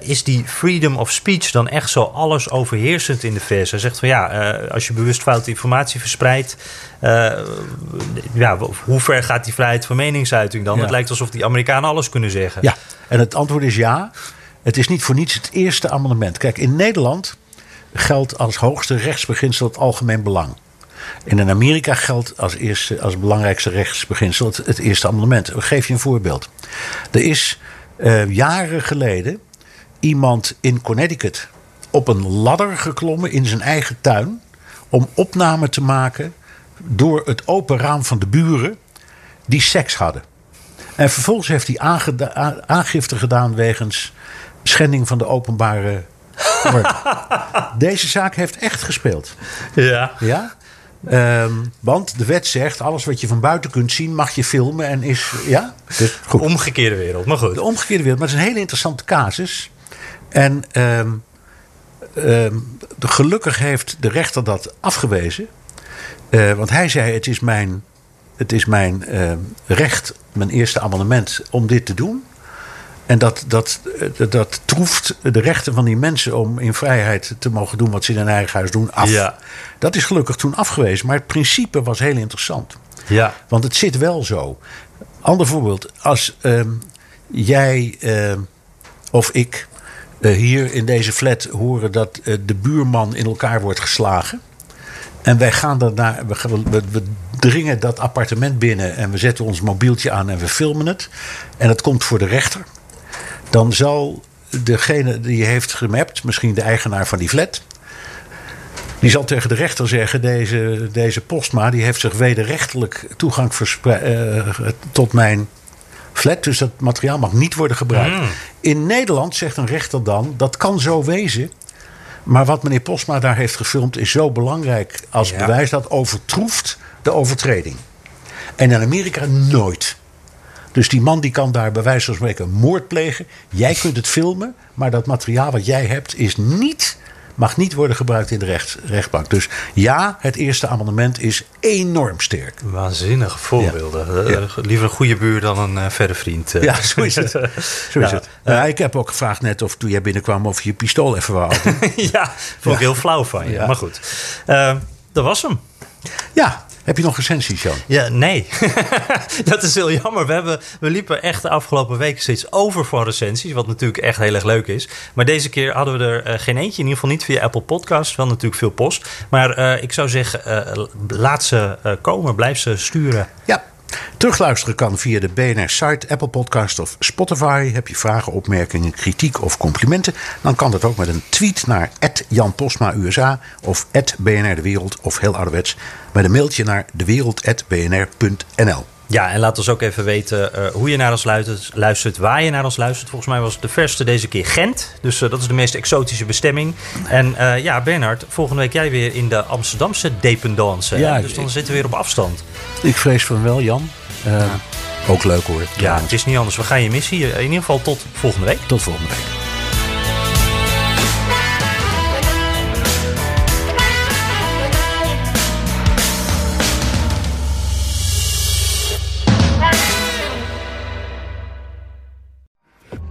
is die freedom of speech dan echt zo alles overheersend in de VS? Hij zegt van ja, als je bewust foute informatie verspreidt. ja, hoe ver gaat die vrijheid van meningsuiting dan? Ja. Het lijkt alsof die Amerikanen alles kunnen zeggen. Ja, en het antwoord is ja. Het is niet voor niets het eerste amendement. Kijk, in Nederland geldt als hoogste rechtsbeginsel het algemeen belang. En in Amerika geldt als, eerste, als belangrijkste rechtsbeginsel het, eerste amendement. Ik geef je een voorbeeld. Er is uh, jaren geleden iemand in Connecticut op een ladder geklommen in zijn eigen tuin. om opname te maken door het open raam van de buren die seks hadden. En vervolgens heeft hij aangifte gedaan wegens schending van de openbare Deze zaak heeft echt gespeeld. Ja. Ja? Um, want de wet zegt: alles wat je van buiten kunt zien, mag je filmen en is. Ja? Dus goed. De omgekeerde wereld, maar goed. De omgekeerde wereld, maar het is een hele interessante casus. En um, um, gelukkig heeft de rechter dat afgewezen. Uh, want hij zei: het is mijn, het is mijn uh, recht, mijn eerste amendement, om dit te doen. En dat, dat, dat, dat, troeft de rechten van die mensen om in vrijheid te mogen doen wat ze in hun eigen huis doen af. Ja. Dat is gelukkig toen afgewezen. Maar het principe was heel interessant. Ja. Want het zit wel zo. Ander voorbeeld. Als uh, jij uh, of ik uh, hier in deze flat horen dat eh, de buurman in elkaar wordt geslagen. En wij gaan daarna, we, we, we, dringen dat appartement binnen en we zetten ons mobieltje aan en we filmen het. En het komt voor de rechter dan zal degene die heeft gemapt, misschien de eigenaar van die flat. Die zal tegen de rechter zeggen: deze, deze postma die heeft zich wederrechtelijk toegang uh, tot mijn flat. Dus dat materiaal mag niet worden gebruikt. Mm. In Nederland zegt een rechter dan: dat kan zo wezen. Maar wat meneer Postma daar heeft gefilmd is zo belangrijk als ja. bewijs dat overtroeft de overtreding. En in Amerika nooit. Dus die man die kan daar bij wijze van spreken moord plegen. Jij kunt het filmen, maar dat materiaal wat jij hebt is niet, mag niet worden gebruikt in de recht, rechtbank. Dus ja, het eerste amendement is enorm sterk. Waanzinnige voorbeelden. Ja. Ja. Liever een goede buur dan een uh, verre vriend. Ja, zo is het. Zo is het. Uh, ik heb ook gevraagd net of toen jij binnenkwam of je je pistool even wou ja, vond ik heel flauw van je. Maar goed. Dat was hem. Ja, heb je nog recensies, Jan? Ja, nee. dat is heel jammer. We, hebben, we liepen echt de afgelopen weken steeds over van recensies. Wat natuurlijk echt heel erg leuk is. Maar deze keer hadden we er uh, geen eentje. In ieder geval niet via Apple Podcasts. Wel natuurlijk veel post. Maar uh, ik zou zeggen, uh, laat ze komen. Blijf ze sturen. Ja, Terugluisteren kan via de BNR-site, Apple Podcast of Spotify. Heb je vragen, opmerkingen, kritiek of complimenten? Dan kan dat ook met een tweet naar Jan Posma USA of BNR De Wereld of heel ouderwets met een mailtje naar dewereld.bnr.nl. Ja, en laat ons ook even weten uh, hoe je naar ons luistert, luistert, waar je naar ons luistert. Volgens mij was de verste deze keer Gent. Dus uh, dat is de meest exotische bestemming. En uh, ja, Bernard, volgende week jij weer in de Amsterdamse dependance. Ja, dus dan zitten we weer op afstand. Ik vrees van wel, Jan. Ja. Ook leuk hoor. Ja, het is niet anders. We gaan je missie. In ieder geval tot volgende week. Tot volgende week.